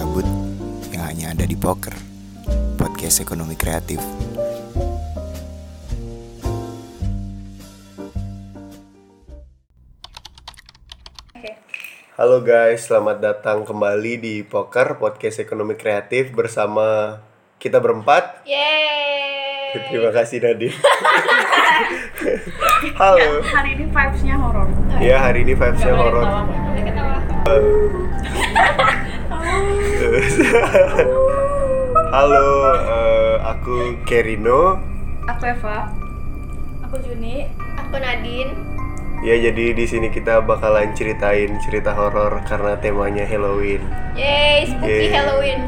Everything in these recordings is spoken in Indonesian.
gabut yang hanya ada di Poker, podcast ekonomi kreatif. Halo guys, selamat datang kembali di Poker Podcast Ekonomi Kreatif bersama kita berempat. Yeay. Terima kasih Nadine. Halo. hari ini vibes-nya horor. Ya hari ini vibes-nya horor. Ketawa. Halo, eh, aku Kerino. Aku Eva. Aku Juni. Aku Nadine. Ya jadi di sini kita bakalan ceritain cerita horor karena temanya Halloween. Yeay, spooky Yeay. Halloween.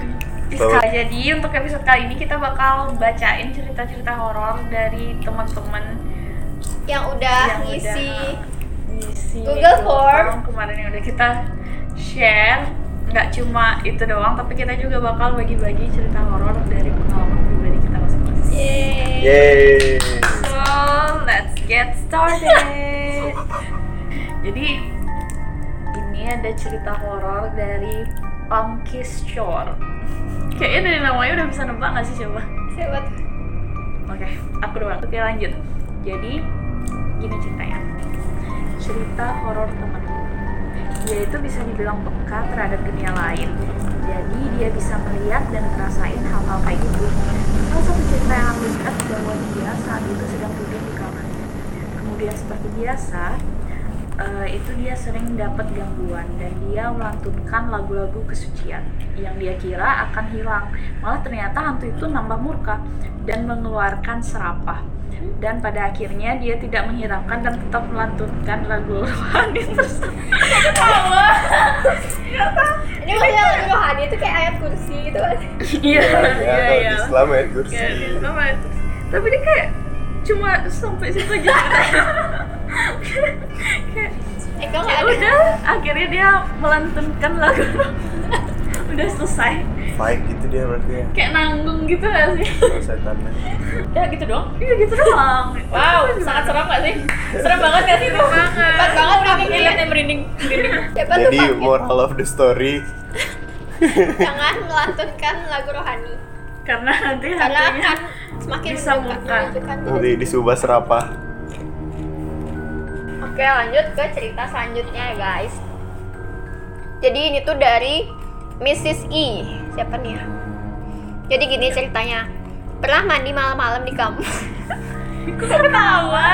Sekali jadi untuk episode kali ini kita bakal bacain cerita-cerita horor dari teman-teman Yang udah yang ngisi udah ngisi Google Form. kemarin yang udah kita share. Nggak cuma itu doang, tapi kita juga bakal bagi-bagi cerita horor dari pengalaman pribadi kita masing-masing. Yeay. Yeay. So, let's get started. Jadi, ini ada cerita horor dari Pumpkiss Shore. Kayaknya dari namanya udah bisa nebak nggak sih coba? Siapa tuh? Oke, aku doang. Oke lanjut. Jadi, gini ceritanya. Cerita horor temanku. Dia itu bisa dibilang peka terhadap dunia lain. Jadi dia bisa melihat dan ngerasain hal-hal kayak gitu. Salah satu cerita yang aku lihat bahwa dia saat itu sedang tidur di kamarnya. Kemudian seperti biasa, eh, itu dia sering dapat gangguan dan dia melantunkan lagu-lagu kesucian yang dia kira akan hilang. Malah ternyata hantu itu nambah murka dan mengeluarkan serapah. Dan pada akhirnya dia tidak menghiraukan dan tetap melantunkan lagu rohani tersebut. Ini maksudnya lagu rohani itu kayak ayat kursi gitu kan? Iya, iya, Ya, iya. Islam ya kursi. Kayak gitu, apa itu? Tapi dia kayak cuma sampai situ aja kayak Eh kau ya nggak ada? udah akhirnya dia melantunkan lagu udah selesai Fight gitu dia berarti ya. kayak nanggung gitu gak sih setannya. Udah gitu dong? iya gitu doang Wow, sangat serem gak sih? Serem banget gak sih itu? Hebat banget kami ngeliatnya merinding. merinding. Siapa tuh Jadi Pumpkin? moral of the story Jangan melantunkan lagu rohani. karena nanti Karena akan semakin bisa menunjukkan nanti di Subah Serapah. Oke lanjut ke cerita selanjutnya ya guys Jadi ini tuh dari Mrs. E. Siapa nih ya? Jadi gini ceritanya. Pernah mandi malam-malam di kampung? Ketawa?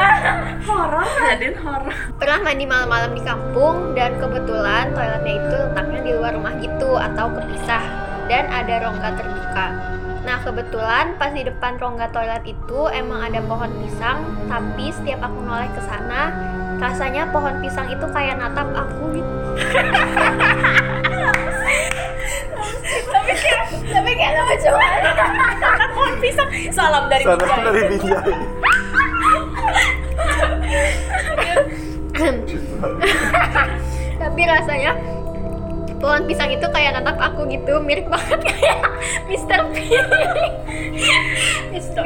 Horor Nadine horor. Pernah mandi malam-malam di kampung Dan kebetulan toiletnya itu letaknya di luar rumah gitu Atau kepisah Dan ada rongga terbuka. Nah kebetulan pas di depan rongga toilet itu emang ada pohon pisang Tapi setiap aku noleh ke sana Rasanya pohon pisang itu kayak natap aku gitu tapi kayak lucu pohon pisang salam dari Sana Binjai. dari Binjai. tapi rasanya pohon pisang itu kayak natap aku gitu mirip banget kayak Mr. P Mr.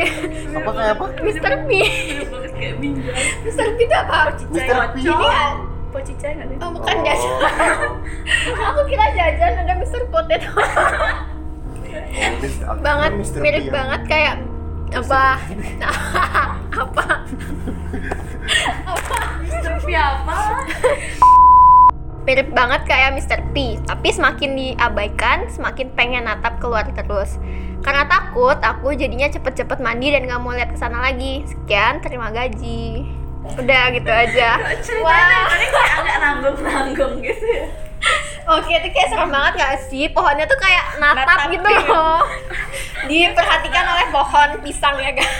Apa kayak apa? Mr. P banget kayak binjai Mr. P itu apa? Mr. P. Ini kan pocicai nggak Oh bukan jajan Aku kira jajan ada Mr. Potato Banget, mirip banget kayak apa? Apa? Mr. P apa? Mirip banget kayak Mr. P tapi semakin diabaikan semakin pengen natap keluar terus. Karena takut aku jadinya cepet-cepet mandi dan nggak mau lihat ke sana lagi. Sekian terima gaji. Udah gitu aja. Ceritanya tadi kayak agak nanggung-nanggung gitu ya Oke, itu kayak serem banget gak sih? Pohonnya tuh kayak natap, Natap, gitu iya. loh. Diperhatikan oleh pohon pisang ya guys.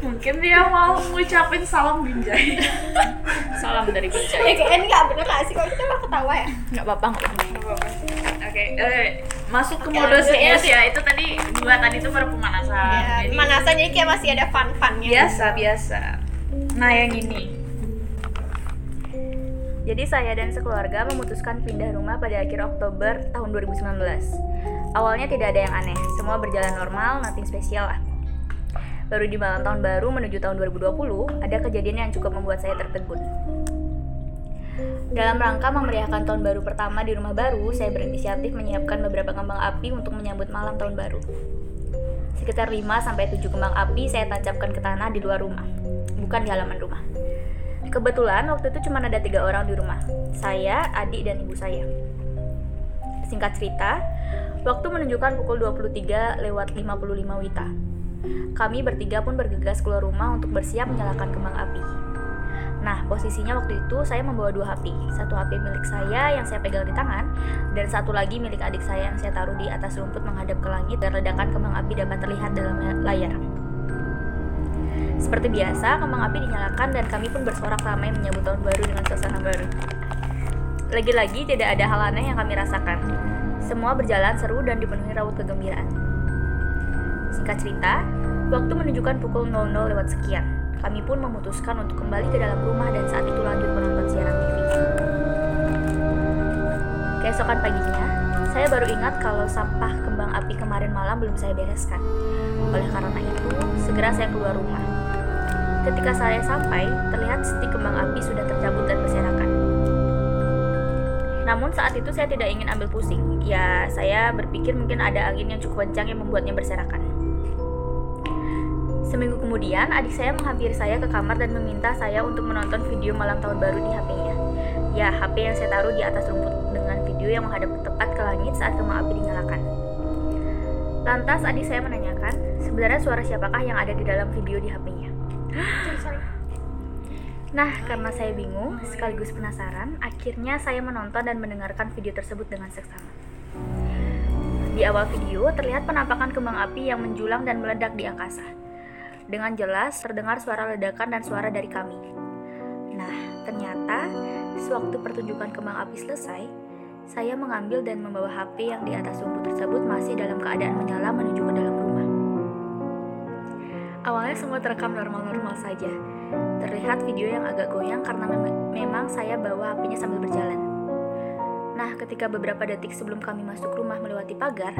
mungkin dia mau ngucapin salam binjai Salam dari Binjai. Ya kayak ini gak bener gak sih? Kalau kita mah ketawa ya? nggak apa-apa nggak apa-apa oke eh, masuk ke Oke, mode lanjut ya. serius ya itu tadi dua tadi itu baru pemanasan Ya, Jadi, pemanasan jadi kayak masih ada fun-funnya. biasa biasa nah yang ini Jadi saya dan sekeluarga memutuskan pindah rumah pada akhir Oktober tahun 2019. Awalnya tidak ada yang aneh, semua berjalan normal, nothing spesial lah. Baru di malam tahun baru menuju tahun 2020, ada kejadian yang cukup membuat saya tertegun. Dalam rangka memeriahkan tahun baru pertama di rumah baru, saya berinisiatif menyiapkan beberapa kembang api untuk menyambut malam tahun baru. Sekitar 5-7 kembang api saya tancapkan ke tanah di luar rumah, bukan di halaman rumah. Kebetulan waktu itu cuma ada tiga orang di rumah, saya, adik, dan ibu saya. Singkat cerita, waktu menunjukkan pukul 23 lewat 55 Wita. Kami bertiga pun bergegas keluar rumah untuk bersiap menyalakan kembang api. Nah, posisinya waktu itu saya membawa dua HP. Satu HP milik saya yang saya pegang di tangan, dan satu lagi milik adik saya yang saya taruh di atas rumput menghadap ke langit dan ledakan kembang api dapat terlihat dalam layar. Seperti biasa, kembang api dinyalakan dan kami pun bersorak ramai menyambut tahun baru dengan suasana baru. Lagi-lagi tidak ada hal aneh yang kami rasakan. Semua berjalan seru dan dipenuhi raut kegembiraan. Singkat cerita, waktu menunjukkan pukul 00 lewat sekian kami pun memutuskan untuk kembali ke dalam rumah dan saat itu lanjut menonton siaran TV. Keesokan paginya, saya baru ingat kalau sampah kembang api kemarin malam belum saya bereskan. Oleh karena itu, segera saya keluar rumah. Ketika saya sampai, terlihat stik kembang api sudah tercabut dan berserakan. Namun saat itu saya tidak ingin ambil pusing. Ya, saya berpikir mungkin ada angin yang cukup kencang yang membuatnya berserakan. Seminggu kemudian, adik saya menghampiri saya ke kamar dan meminta saya untuk menonton video malam tahun baru di HP-nya. Ya, HP yang saya taruh di atas rumput dengan video yang menghadap ke langit saat kembang api dinyalakan. Lantas adik saya menanyakan, sebenarnya suara siapakah yang ada di dalam video di HP-nya? Nah, karena saya bingung sekaligus penasaran, akhirnya saya menonton dan mendengarkan video tersebut dengan seksama. Di awal video terlihat penampakan kembang api yang menjulang dan meledak di angkasa. Dengan jelas terdengar suara ledakan dan suara dari kami. Nah, ternyata sewaktu pertunjukan kembang api selesai, saya mengambil dan membawa HP yang di atas rumput tersebut masih dalam keadaan menyala menuju ke dalam rumah. Awalnya semua terekam normal-normal saja. Terlihat video yang agak goyang karena mem memang saya bawa HP-nya sambil berjalan. Nah, ketika beberapa detik sebelum kami masuk rumah melewati pagar,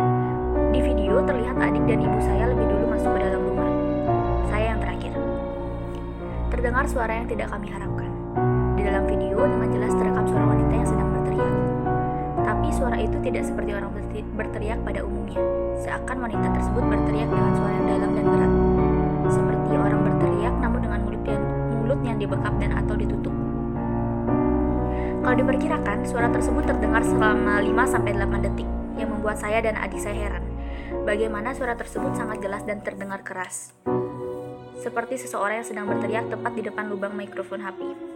di video terlihat adik dan ibu saya lebih dulu masuk ke dalam rumah terdengar suara yang tidak kami harapkan. Di dalam video dengan jelas terekam suara wanita yang sedang berteriak. Tapi suara itu tidak seperti orang berteriak pada umumnya. Seakan wanita tersebut berteriak dengan suara yang dalam dan berat. Seperti orang berteriak namun dengan mulut yang, mulut yang dibekap dan atau ditutup. Kalau diperkirakan, suara tersebut terdengar selama 5-8 detik yang membuat saya dan adik saya heran. Bagaimana suara tersebut sangat jelas dan terdengar keras seperti seseorang yang sedang berteriak tepat di depan lubang mikrofon HP.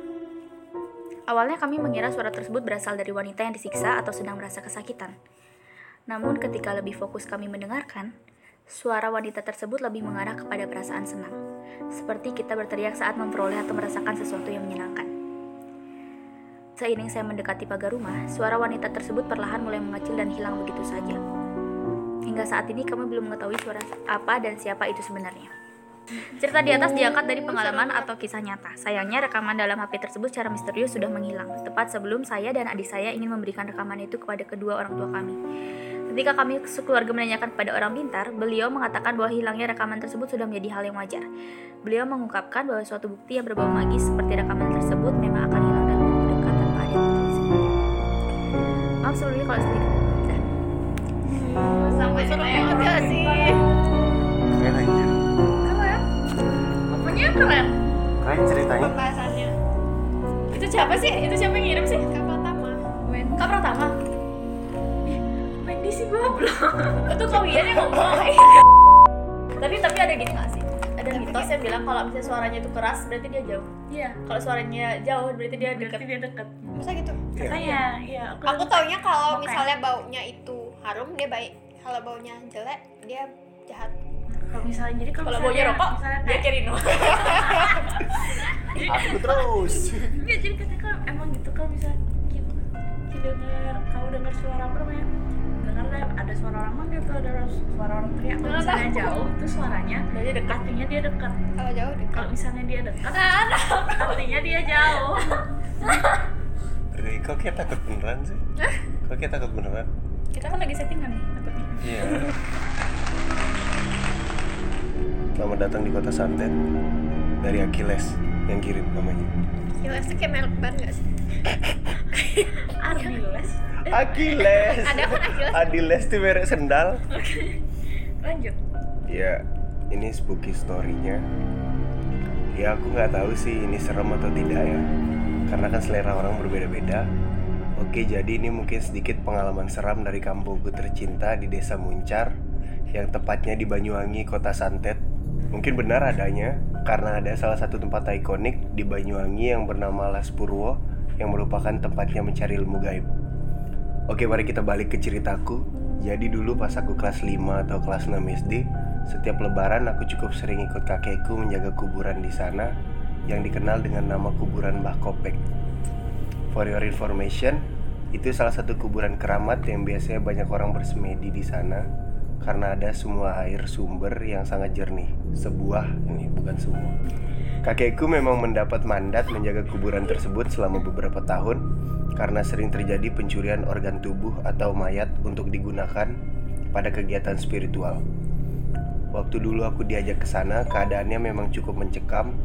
Awalnya kami mengira suara tersebut berasal dari wanita yang disiksa atau sedang merasa kesakitan. Namun ketika lebih fokus kami mendengarkan, suara wanita tersebut lebih mengarah kepada perasaan senang, seperti kita berteriak saat memperoleh atau merasakan sesuatu yang menyenangkan. Seiring saya mendekati pagar rumah, suara wanita tersebut perlahan mulai mengecil dan hilang begitu saja. Hingga saat ini kami belum mengetahui suara apa dan siapa itu sebenarnya. Cerita di atas diangkat dari pengalaman atau kisah nyata. Sayangnya rekaman dalam HP tersebut secara misterius sudah menghilang, tepat sebelum saya dan adik saya ingin memberikan rekaman itu kepada kedua orang tua kami. Ketika kami sekeluarga menanyakan kepada orang pintar, beliau mengatakan bahwa hilangnya rekaman tersebut sudah menjadi hal yang wajar. Beliau mengungkapkan bahwa suatu bukti yang berbau magis seperti rekaman tersebut memang akan hilang dalam waktu dekat tanpa ada yang sebelumnya. Maaf sebelumnya kalau sedikit. Sampai seru banget sih? Keren aja keren? Keren ceritanya. Pembahasannya. Itu siapa sih? Itu siapa yang ngirim sih? Kak Pratama. Wendy. Kak Pratama? Wendy sih goblok. Itu kalian yang ngomong. Tapi tapi ada gini gak sih. Ada mitos yang bilang kalau misalnya suaranya itu keras berarti dia jauh. Iya. Kalau suaranya jauh berarti dia dekat dia dekat masa gitu? Katanya iya aku, aku taunya kalau misalnya baunya itu harum dia baik. Kalau baunya jelek dia jahat kalau misalnya jadi kalau baunya rokok dia kirim aku terus. Ya jadi katanya kalau emang gitu kalau misalnya kita, kita dengar kamu dengar suara apa namanya? Dengar ada suara orang manggil tuh ada suara orang teriak. Kalau misalnya jauh itu suaranya dia dekat artinya dia dekat kalau jauh dekat kalau misalnya dia dekat artinya dia jauh. Kok kita takut beneran sih? Kok kita takut beneran? Kita kan lagi settingan nih takutnya. Iya. Selamat datang di kota Santet dari Achilles yang kirim namanya. Achilles itu kayak merek ban gak sih? Ardiles Achilles Ada kan Achilles? Adiles tuh merek sendal lanjut Ya, ini spooky story-nya. Ya aku nggak tahu sih ini serem atau tidak ya. Karena kan selera orang berbeda-beda. Oke, jadi ini mungkin sedikit pengalaman seram dari kampungku tercinta di Desa Muncar yang tepatnya di Banyuwangi, Kota Santet. Mungkin benar adanya karena ada salah satu tempat ikonik di Banyuwangi yang bernama Las Purwo yang merupakan tempatnya mencari ilmu gaib. Oke, mari kita balik ke ceritaku. Jadi dulu pas aku kelas 5 atau kelas 6 SD, setiap lebaran aku cukup sering ikut kakekku menjaga kuburan di sana yang dikenal dengan nama kuburan Mbah Kopek. For your information, itu salah satu kuburan keramat yang biasanya banyak orang bersemedi di sana karena ada semua air sumber yang sangat jernih. Sebuah ini bukan semua. Kakekku memang mendapat mandat menjaga kuburan tersebut selama beberapa tahun karena sering terjadi pencurian organ tubuh atau mayat untuk digunakan pada kegiatan spiritual. Waktu dulu aku diajak ke sana, keadaannya memang cukup mencekam.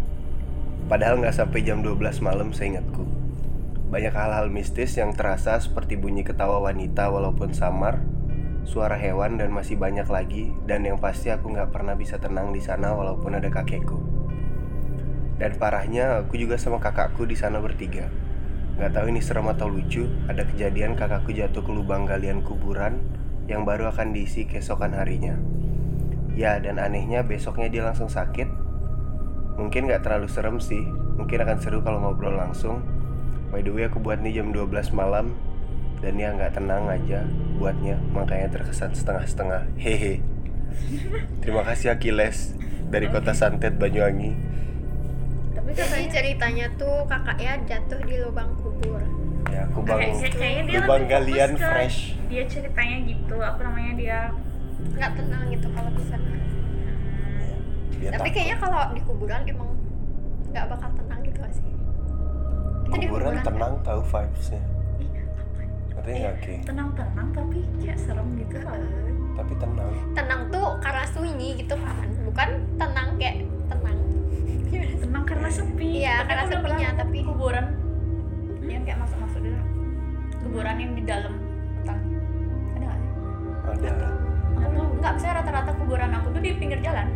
Padahal nggak sampai jam 12 malam seingatku. Banyak hal-hal mistis yang terasa seperti bunyi ketawa wanita walaupun samar, suara hewan dan masih banyak lagi. Dan yang pasti aku nggak pernah bisa tenang di sana walaupun ada kakekku. Dan parahnya aku juga sama kakakku di sana bertiga. Gak tahu ini serem atau lucu, ada kejadian kakakku jatuh ke lubang galian kuburan yang baru akan diisi keesokan harinya. Ya, dan anehnya besoknya dia langsung sakit. Mungkin gak terlalu serem sih, mungkin akan seru kalau ngobrol langsung. By the way, aku buat nih jam 12 malam dan ya nggak tenang aja buatnya, makanya terkesan setengah-setengah. Hehe. Terima kasih Achilles dari kota Santet Banyuwangi. tapi Jadi katanya ceritanya tuh kakaknya jatuh di lubang kubur. Ya, aku bang kayak, dia lubang galian fresh. dia ceritanya gitu apa namanya dia Nggak tenang gitu kalau di sana. Dia Tapi takut. kayaknya kalau di kuburan emang nggak bakal tenang gitu gak sih? Itu di kuburan kuburan tenang tahu vibesnya. Apa Katanya nggak oke, tenang-tenang tapi kayak serem gitu kan? tapi tenang. Tenang tuh karena sunyi gitu kan, bukan tenang kayak tenang. Tenang karena sepi Iya, Tapi karena aku sepinya, tapi- kuburan yang kayak masuk-masuk dulu kuburan yang di dalam hutan ada nggak sih Ada atau nggak bisa rata-rata kuburan aku tuh di pinggir jalan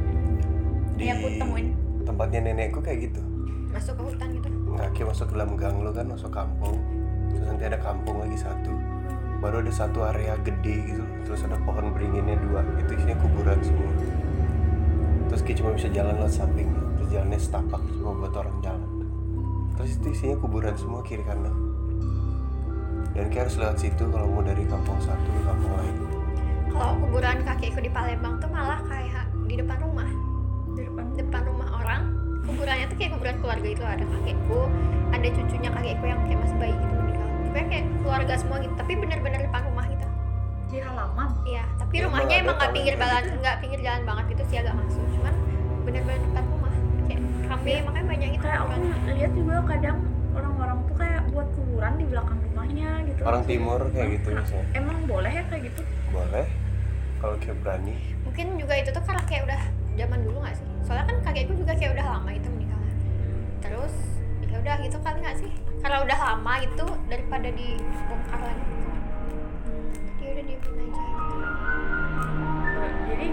di yang aku temuin tempatnya nenekku kayak gitu. Masuk ke hutan gitu. Nggak kayak masuk ke dalam gang lo kan, masuk kampung. Terus nanti ada kampung lagi satu. Baru ada satu area gede gitu. Terus ada pohon beringinnya dua. Itu isinya kuburan semua. Terus kayak cuma bisa jalan lewat samping. Terus jalannya setapak cuma buat orang jalan. Terus itu isinya kuburan semua kiri kanan. Dan kayak harus lewat situ kalau mau dari kampung satu ke kampung lain. Kalau kuburan kakekku di Palembang tuh malah kayak di depan rumah. di depan Depan rumah orang. Kuburannya tuh kayak kuburan keluarga itu ada kakekku, ada cucunya kakekku yang kayak masih bayi gitu Pokoknya kayak keluarga semua gitu, tapi bener-bener depan rumah gitu. di halaman Iya, tapi Ya, rumahnya emang nggak pinggir jalan, gitu. nggak pinggir jalan banget gitu sih agak masuk, cuman bener-bener depan rumah. Kayak rame makanya banyak gitu kayak aku lihat juga kadang orang-orang tuh kayak buat kuburan di belakang rumahnya gitu Orang timur kayak gitu biasanya. emang boleh ya kayak gitu Boleh. Kalau kayak berani. Mungkin juga itu tuh karena kayak udah zaman dulu nggak sih? Soalnya kan kakekku juga kayak udah lama itu meninggalnya. Terus ya udah gitu kali nggak sih? Karena udah lama gitu daripada dibongkar lagi gitu. Jadi udah diemin aja gitu. jadi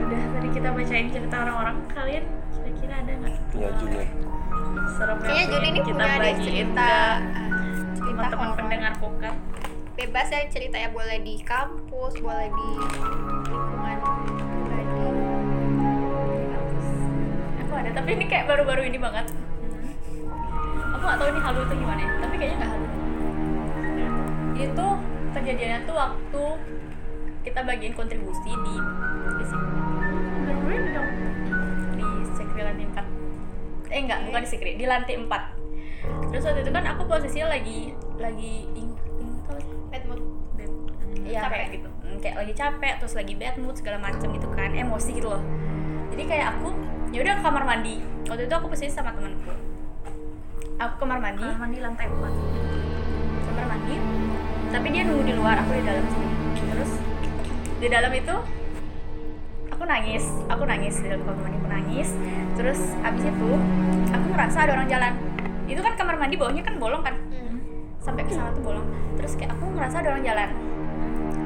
udah tadi kita bacain cerita orang-orang kalian kira-kira ada nggak Ya Junet. serem yang Kayaknya Juni ini pengen punya deh bagiin cerita cerita teman-teman pendengar pokat Bebas ya ceritanya boleh di kampus, boleh di lingkungan pribadi. Di kampus. aku ada tapi ini kayak baru-baru ini banget aku nggak tahu ini halu itu gimana ya. Tapi kayaknya nggak halu. Itu kejadiannya tuh waktu kita bagiin kontribusi di di sini di sekre lantai 4 eh enggak bukan di sekre di lantai 4 terus waktu itu kan aku posisinya lagi lagi ing? Bad mood. Iya Capek. kayak gitu. Hmm, kayak lagi capek terus lagi bad mood segala macam gitu kan. Emosi gitu loh. Jadi kayak aku ya udah ke kamar mandi. Waktu itu aku posisi sama temanku aku ke kamar mandi. Kamar mandi lantai 4 kamar mandi. Tapi dia nunggu di luar aku di dalam sini. Terus di dalam itu aku nangis. Aku nangis di dalam kamar mandi aku nangis. Terus abis itu aku ngerasa ada orang jalan. Itu kan kamar mandi bawahnya kan bolong kan? Hmm. sampai ke sana tuh bolong. Terus kayak aku ngerasa ada orang jalan.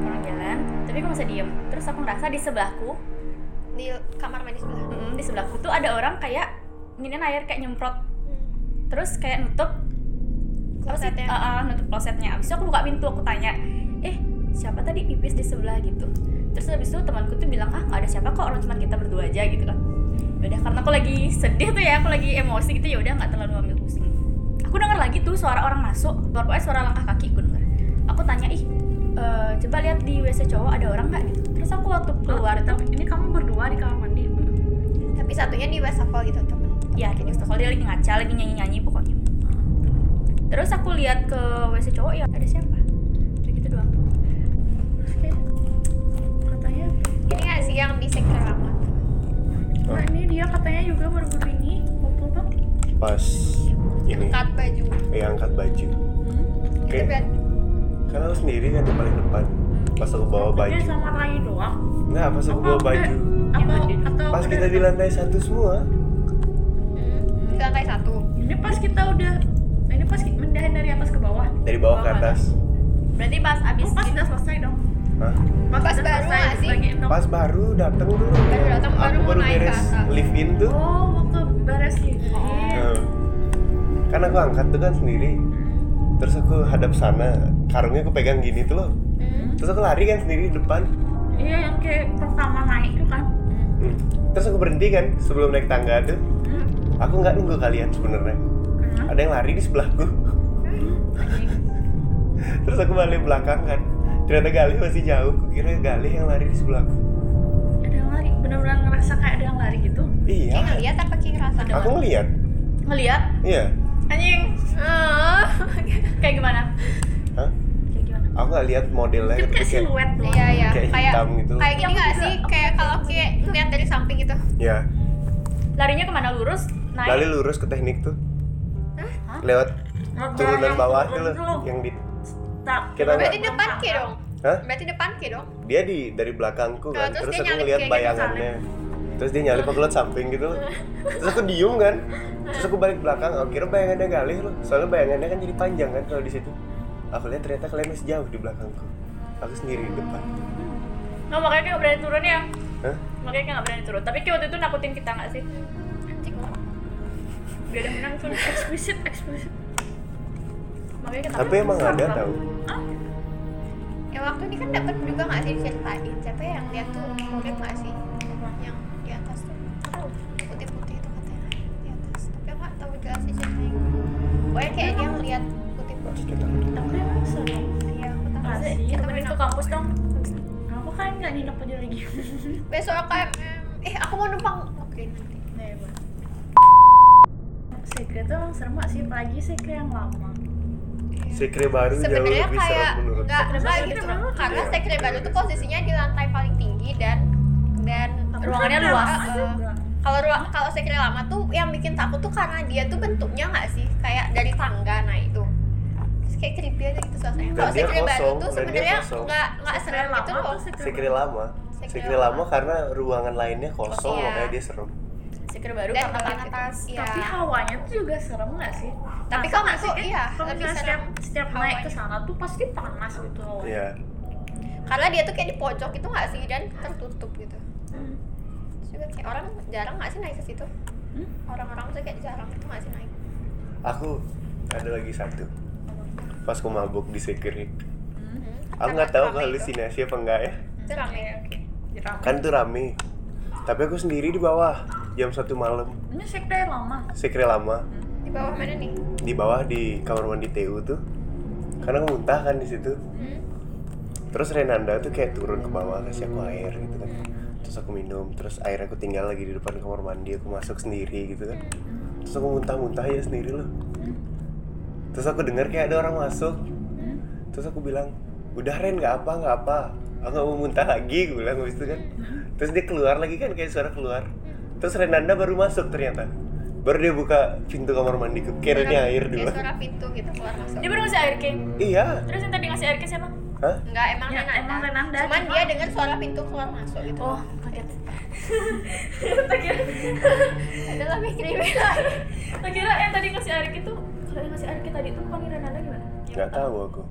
Orang jalan tapi aku masih diem. Terus aku ngerasa di sebelahku di kamar mandi sebelah. mm, di sebelahku tuh ada orang kayak nginin air kayak nyemprot terus kayak nutup? Klosetnya. Ah, ah, nutup klosetnya. Abis itu aku buka pintu aku tanya eh siapa tadi pipis di sebelah? Gitu. Terus habis itu temanku tuh bilang ah nggak ada siapa kok orang cuma kita berdua aja gitu kan. Udah karena aku lagi sedih tuh ya aku lagi emosi gitu ya udah nggak terlalu ambil pusing. Aku dengar lagi tuh suara orang masuk pokoknya suara langkah kaki aku denger. Aku tanya ih eh, coba lihat di wc cowok ada orang nggak? Gitu. Terus aku waktu keluar itu Tapi ini kamu berdua di kamar mandi. tapi satunya di wastafel gitu temen ya di Westafel dia lagi ngaca lagi nyanyi nyanyi pokoknya. Terus aku lihat ke wc cowok ya ada siapa? Udah gitu doang. Terus kayak katanya ini nggak sih yang di sekre lama Nah ini dia katanya juga baru-baru ini waktu apa? pas ini. Cut baju. Yang angkat baju. Itu kayak berarti karena aku sendiri kan di paling depan. Pas aku bawa Dia baju. sama Rai doang. nggak pas aku bawa baju. Atau atau pas kita di lantai satu semua hmm, lantai satu Ini pas kita udah ini pas kita mendahin dari atas ke bawah. dari bawah ke atas berarti pas abis Oh, pas udah selesai dong. Hah? Pas udah baru selesai sih? pas baru datang dulu Baru datang, baru baru naik ke beres atas. live in tuh Oh, waktu beres gitu. Nah, kan aku angkat tuh kan sendiri terus aku hadap sana karungnya aku pegang gini tuh loh hmm. terus aku lari kan sendiri di depan Iya yang kayak pertama naik tuh kan. Hmm. terus aku berhenti kan sebelum naik tangga tuh Hmm. Aku nggak nunggu kalian sebenarnya. Ada yang lari di sebelahku terus aku balik belakang kan. Ternyata Galih masih jauh. Aku kira Galih yang lari di sebelahku Ada yang lari. Benar-benar ngerasa kayak ada yang lari gitu. iya. Kayak ngeliat apa kayak ngerasa? Aku ngeliat. Ngeliat? Iya. Anjing. Ah. kayak gimana? Hah? kayak gimana? Aku nggak lihat modelnya tapi kayak kayak siluet doang. iya iya. Kayak kayak hitam gitu. kayak gini nggak juga- sih kayak kalau gitu. kayak ngeliat dari samping gitu. Ya larinya ke mana? Lurus naik Galih lurus ke teknik tuh. Hah? lewat Nah, turunan yang bawah tuh loh yang di Tak. kita berarti depan ke dong. Hah? berarti depan ke dong. Dia di dari belakangku kan terus terus, aku ngeliat gitu, bayangannya. terus dia nyalip aku liat samping gitu loh. Terus aku diem kan. Terus aku balik belakang aku kira bayangannya galih loh. Soalnya bayangannya kan jadi panjang kan kalau di situ. Aku lihat ternyata kalian masih jauh di belakangku. Aku sendiri di depan. No makanya kayak berani turun ya? Hah? makanya kayak berani turun. Tapi kayak waktu itu nakutin kita nggak sih biar ada menang turun Eksplisit, eksplisit. makanya kita tapi emang ada tau. ya waktu ini kan dapat juga nggak sih diceritain siapa ya yang lihat tuh murid nggak sih? Yang di atas tuh. Tahu. Putih putih itu katanya di atas. Tapi aku nggak tahu jelas sih ceritanya pokoknya kayak dia ngeliat putih putih kita Tapi emang seru. iya aku tahu. Kita temenin ke kampus dong. Kamu kan nggak nginep aja lagi. besok aku eh aku mau numpang. Oke nanti. Sekre tuh emang serem sih? Apalagi sekre yang lama. sekre baru jauh sebenarnya lebih kayak serem menurut nggak nggak gitu. karena sekre baru tuh posisinya di lantai paling tinggi dan dan Ruangannya luas. Eh, kalau ruang kalau sekre lama tuh yang bikin takut tuh karena dia tuh bentuknya nggak sih? Kayak dari tangga nah itu. Terus kayak creepy aja gitu suasananya. Kalau sekre baru tuh sebenarnya nggak nggak serem gitu loh. sekre lama. Sekre lama karena ruangan lainnya kosong Iya. makanya dia serem sekre baru Dan karena paling gitu. atas Iya. Tapi hawanya tuh juga serem gak sih? Tapi kalau nggak aku, sih, Kak? iya, kalau misalnya serem setiap, setiap naik ke sana tuh pasti panas gitu hawanya. Iya. karena dia tuh kayak di pojok itu nggak sih dan tertutup gitu Hmm. Terus juga kayak orang jarang nggak sih naik ke situ Hmm? orang-orang tuh kayak jarang itu nggak sih naik aku ada lagi satu pas aku mabuk di sekre Hmm. aku nggak tahu halusinasi apa enggak ya itu rame Oke, jeram. kan tuh rame tapi aku sendiri di bawah jam satu malam. Ini sekre lama. sekre lama. Di bawah mana nih? Di bawah di kamar mandi TU tuh. Karena aku muntah kan di situ. Hmm. terus Renanda tuh kayak turun ke bawah kasih aku air gitu kan. Terus aku minum terus air aku tinggal lagi di depan kamar mandi aku masuk sendiri gitu kan. Terus aku muntah-muntah ya sendiri loh. Terus aku dengar kayak ada orang masuk. Terus aku bilang udah Ren nggak apa nggak apa. Aku nggak mau muntah lagi gue bilang habis itu kan. Terus dia keluar lagi kan kayak suara keluar. Terus Renanda baru masuk ternyata. Baru dia buka pintu kamar mandi kira dia air Kayak dulu suara pintu gitu keluar masuk. Dia baru ngasih air king iya. Terus yang tadi ngasih air king siapa? Hah? Enggak, emang Ya, Renanda. emang Renanda, Cuman cuma- dia dengar suara pintu keluar masuk gitu. oh kaget. Ada lebih lagi. tak kira yang tadi ngasih air tuh kalau yang ngasih air tadi tuh panggil Renanda gimana? Nggak tahu aku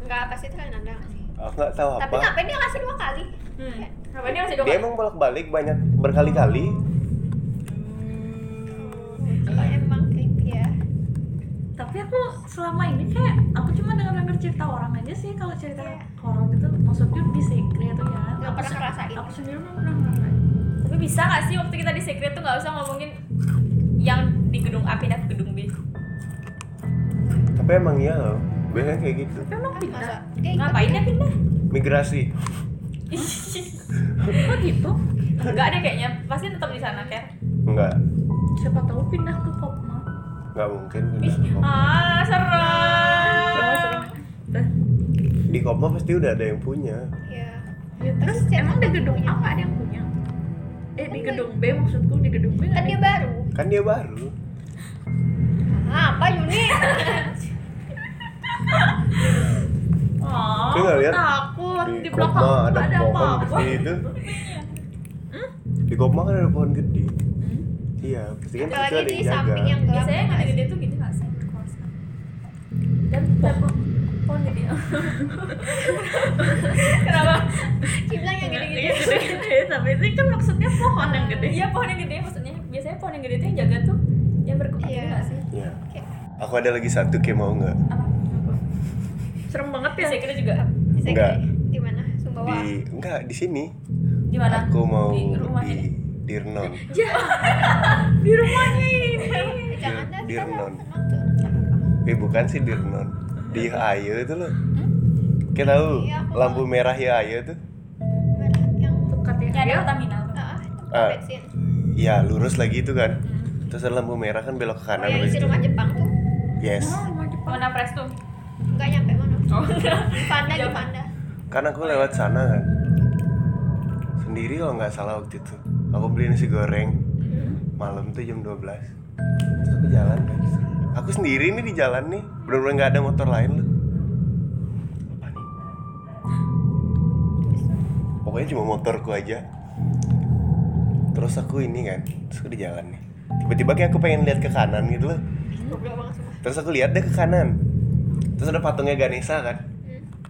Enggak, pasti itu kan nanda nggak sih? aku nggak tahu Tapi apa ngapain dia ngasih dua kali? hmm. ngapain dia masih dua dia kali? emang bolak balik banyak berkali-kali Kalau emang ya. tapi aku selama ini kayak aku cuma dengar dengar cerita orang aja sih kalau cerita Iya. horor gitu maksudnya di secret tuh ya Nggak pernah ngerasain. aku sendiri belum pernah ngerasain Tapi bisa gak sih waktu kita di secret tuh gak usah ngomongin yang di gedung A pindah ke gedung B? tapi emang iya loh biasanya kayak gitu tapi emang Ah, pindah ikut Ngapain dia pindah? migrasi kok gitu Enggak deh kayaknya, pasti tetap di sana kan. enggak siapa tahu pindah ke Kopma nggak mungkin pindah. ah serem. Di koma pasti udah ada yang punya Iya. Ya, terus emang di ada gedung A nggak ada yang punya? Eh di gedung B maksudku di gedung B Kan ada dia baru. kan dia baru Ah, apa Yuni? Oh, Lu nggak lihat? takut di, di belakang koma ada nggak ada pohon apa-apa. gede itu di koma kan ada pohon gede Hmm? iya pasti kan itu ada di yang jaga samping yang. Biasanya yang gede-gede tuh gitu gak sih? Dan pohon pohon gede. Kenapa? Ciblang yang gede-gede. Tapi itu kan maksudnya pohon yang gede. Iya pohon yang gede maksudnya. Biasanya pohon yang gede tuh yang jaga tuh yang berkumpul Iya. gak sih? Iya. Aku ada lagi satu kayak mau nggak? Apa? Serem banget ya. Saya kira juga Bisa Enggak. Di mana? Sumbawa. Di enggak di sini. di mana? Aku mau di rumahnya. di Dirnon. Di rumahnya ini. Eh, Jangan. Di nonton. Eh bukan sih Dirnon. Di Ayo itu loh. Kita tahu Iya, lampu merah ya Ayo tuh. Mana? Yang Dekat ya. Ada Pertamina. ah, Ah. bensin. Ya lurus lagi itu kan. Terus ada lampu merah kan belok ke Oh, kanan habis isi itu. rumah Jepang tuh. Yes. Oh, rumah Jepang. Mana Presto? Enggak nyampe mana. Oh. Di Panda di Jauh. Panda. Kan aku lewat sana kan. Sendiri kalau nggak salah waktu itu. Aku beli nasi goreng malam tuh jam 12 Terus aku jalan kan. Aku sendiri nih di jalan nih. Bener-bener nggak ada motor lain loh. Apa nih? Pokoknya cuma motorku aja. Terus aku ini kan, terus aku di jalan nih. Tiba-tiba kayak aku pengen lihat ke kanan gitu loh. Terus aku lihat deh ke kanan. Terus ada patungnya Ganesha kan.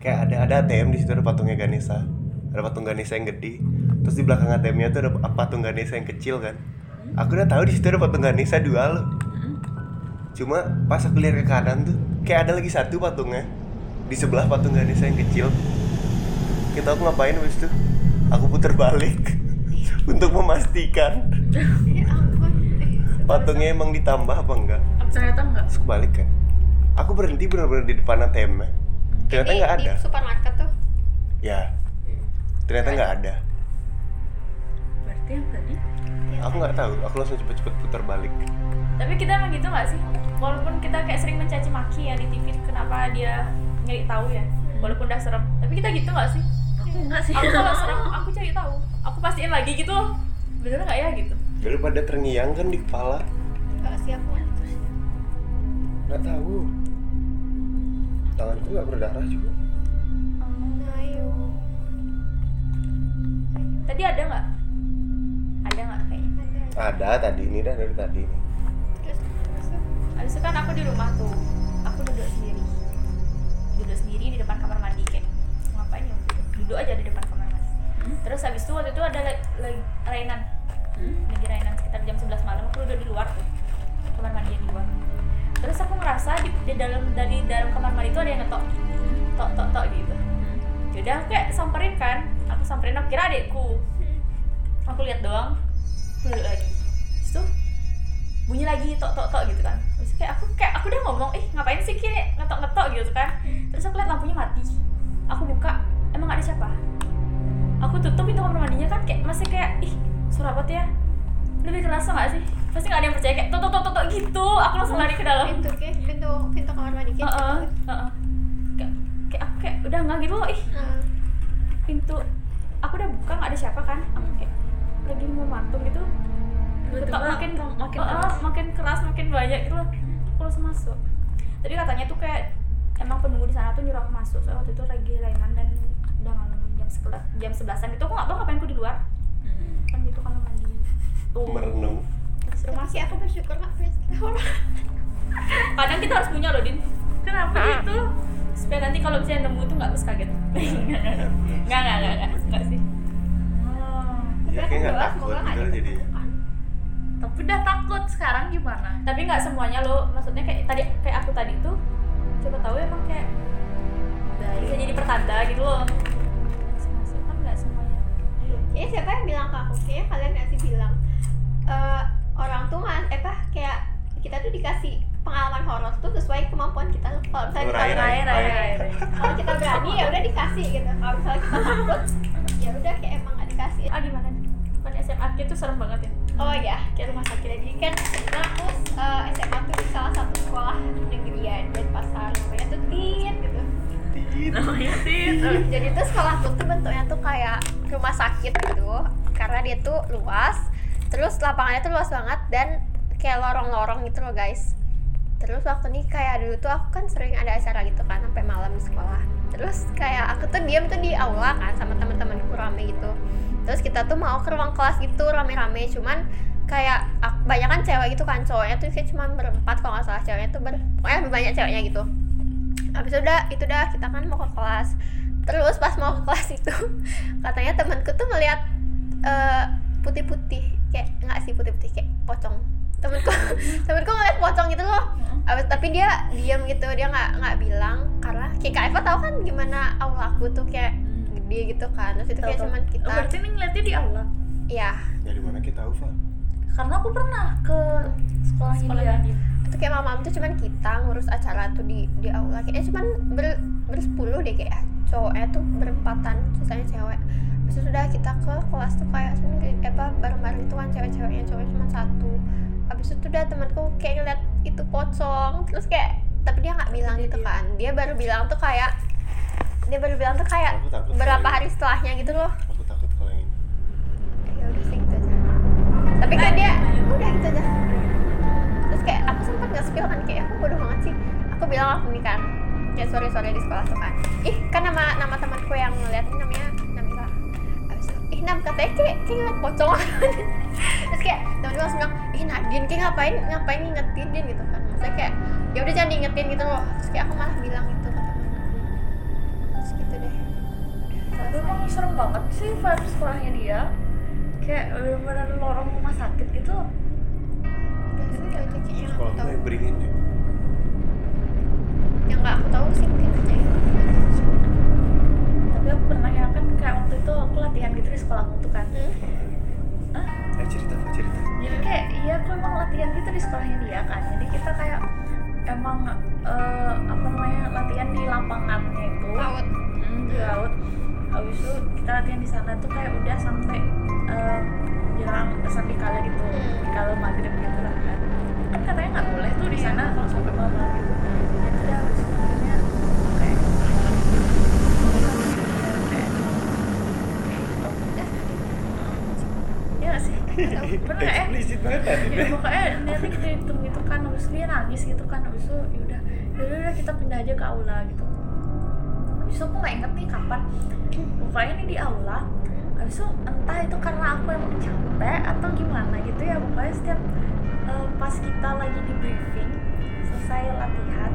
Kayak ada ada ATM di situ ada patungnya Ganesha. Ada patung Ganesha yang gede. Terus di belakang ATM-nya tuh ada patung Ganesha yang kecil kan. Aku udah tahu di situ ada patung Ganesha dua loh. Cuma pas aku lihat ke kanan tuh kayak ada lagi satu patungnya di sebelah patung Ganesha yang kecil. Kita aku ngapain habis itu? Aku putar balik untuk memastikan Ya. Eh, patungnya emang ditambah apa enggak. Ternyata enggak. Terus aku balik kan Aku berhenti benar-benar di depan ATM -nya. Ternyata di- nggak Di ada supermarket tuh. Ya Ternyata nggak ada Berarti yang tadi Aku nggak tahu Aku langsung cepet-cepet putar balik Tapi kita emang gitu gak sih? Walaupun kita kayak sering mencaci maki ya di TV kenapa dia nyari tahu ya Walaupun udah serem Tapi kita gitu gak sih? aku enggak sih. Aku kalau serem aku cari tahu Aku pastiin lagi gitu loh Bener gak ya gitu? Daripada terngiang kan di kepala Enggak sih aku. Nggak tahu Tanganku nggak berdarah juga ayo. Tadi ada nggak? Ada nggak kayaknya? Ada. Ada tadi ini dah dari tadi nih Terus terus tuh. Habis itu kan aku di rumah tuh Aku duduk sendiri Duduk sendiri di depan kamar mandi kayak Ngapain ya waktu itu? Duduk aja di depan kamar mandi Terus habis itu waktu itu ada rainan Lagi rainan sekitar jam 11 malam Aku duduk di luar tuh Kamar mandi yang di luar Terus aku ngerasa di, di dalam dari dalam kamar mandi itu ada yang ngetok Tok tok tok gitu. Yaudah aku kayak samperin kan Aku samperin aku kira adekku Aku lihat doang duduk lagi. Terus bunyi lagi tok tok tok gitu kan. Terus kayak aku kayak aku udah ngomong ih ngapain sih kayak ngetok ngetok gitu kan. Terus aku lihat lampunya mati. Aku buka emang ada siapa? Aku tutup pintu kamar mandinya kan kayak masih kayak ih tuh ya lebih kerasa gak sih? Pasti gak ada yang percaya kayak tok tok tok tok, tok gitu. Aku langsung lari ke dalam. Pintu ke pintu pintu kamar mandi heeh. kayak kayak aku kayak udah nggak gitu loh. Ih. Pintu aku udah buka nggak ada siapa kan? Aku kayak lagi mau mantung gitu. Ketok makin makin keras. makin keras makin banyak gitu loh. Aku langsung masuk. Tapi katanya tuh kayak emang penunggu di sana tuh nyuruh aku masuk. Soalnya waktu itu lagi lainan dan udah malam jam sebelas jam sebelasan gitu. Aku nggak tahu ngapain aku di luar. Kan gitu kan tuh Merenung Suruh tapi masuk sih aku bersyukur nggak kadang kita harus punya loh din. Kenapa gitu? kalau misalnya nemu tuh nggak harus kaget. Nggak nggak nggak. Nggak nggak nggak sih. Oh. ya kayak nggak takut gitu jadi. tapi udah takut sekarang gimana? Tapi nggak semuanya lo maksudnya kayak tadi kayak aku tadi tuh coba tahu emang kayak bisa jadi pertanda gitu loh Kayaknya siapa yang bilang ke aku? Kayaknya kalian nggak sih bilang eh, orang tuh mas, eh apa kayak kita tuh dikasih pengalaman horor tuh sesuai kemampuan kita. Kalau misalnya kita, rai, rai. kalau kita berani ya udah dikasih gitu. Kalau misalnya kita takut, ya udah kayak emang nggak dikasih. ah gimana nih kan SMA itu serem banget ya Oh ya, kayak rumah sakit jadi kan sebenarnya aku eh, SMA tuh di salah satu sekolah negerian dan pasar namanya tuh Tit gitu. namanya tit jadi tuh sekolah tuh tuh bentuknya tuh rumah sakit gitu karena dia tuh luas. Terus lapangannya tuh luas banget dan kayak lorong-lorong gitu loh guys. Terus waktu ini kayak dulu tuh aku kan sering ada acara gitu kan sampai malam di sekolah. Terus kayak aku tuh diam tuh di aula kan sama teman-temanku rame gitu. Terus kita tuh mau ke ruang kelas gitu rame-rame. Cuman kayak ak- banyak kan cewek gitu kan cowoknya tuh kayak cuma berempat kalau nggak salah ceweknya tuh ber pokoknya lebih banyak ceweknya gitu. Habis udah itu udah kita kan mau ke kelas terus pas mau ke kelas itu katanya temanku tuh melihat eh, putih-putih kayak nggak sih putih-putih kayak pocong. Temenku temenku ngeliat pocong gitu loh. Abis, tapi dia diam gitu dia nggak nggak bilang. Karena kayak Kak Eva tahu kan gimana aulaku tuh kayak gede gitu kan. Terus itu kayak cuman kita Oh, berarti ini ngeliatnya di aula? Ya dari mana kita tahu Van karena aku pernah ke sekolahnya sekolahnya dia. Dia itu kayak malam tuh cuman kita ngurus acara tuh di di aula. Kayaknya cuman ber bersepuluh deh kayak cowoknya tuh berempatan sisanya cewek. Itu sudah kita ke kelas tuh kayak sendiri eh apa bareng-bareng itu kan cewek-ceweknya cowoknya cuma satu. Habis itu udah temanku kayak ngeliat itu pocong terus kayak tapi dia nggak bilang gitu kan. Dia baru bilang tuh kayak dia baru bilang tuh kayak berapa hari setelahnya gitu loh. Aku takut kalau yang ini. Ya udah sih gitu aja. Tapi kan dia udah gitu aja. terus spill kan kayak aku bodoh banget sih. Aku bilang aku kan ya sore sore di sekolah tuh kan. Ih kan nama nama temanku yang ngeliat ini namanya Nabila Habis itu, ih Nab katanya kayak kayak ngeliat pocong. Terus kayak temen-temen langsung bilang ih Nadine kayak ngapain ngapain ngingetin Din gitu kan. Maksudnya kayak ya udah jangan diingetin gitu loh. Terus kayak aku malah bilang gitu ke temanku terus gitu deh. Tapi emang serem banget sih vibe sekolahnya dia. Kayak bener-bener lorong rumah sakit gitu yang aku sekolah tahu tuh beringin ya. Yang nggak aku tahu sih mungkin aja ya. Tapi aku pernah ya kan kayak waktu itu aku latihan gitu di sekolahku tuh kan. Eh cerita cerita. Jadi kayak iya aku emang latihan gitu di sekolahnya dia kan. Jadi kita kayak emang eh, apa namanya latihan di lapangannya itu. Laut. Hmm, di laut. Habis itu kita latihan di sana tuh kayak udah sampai eh, jelang sampai kala gitu. Kalau maghrib gitu lah kan kan katanya nggak boleh tuh di sana kalau sampai malam gitu. Ya udah itu akhirnya gak sih? Gak ya? eksplisit banget tadi ya pokoknya nanti kita hitung gitu kan habis dia nangis gitu kan habis itu yaudah yaudah udah kita pindah aja ke aula gitu. Habis itu aku nggak inget nih kapan. Pokoknya ini di aula habis itu entah itu karena aku emang capek atau gimana gitu ya pokoknya setiap eh, pas kita lagi di briefing selesai latihan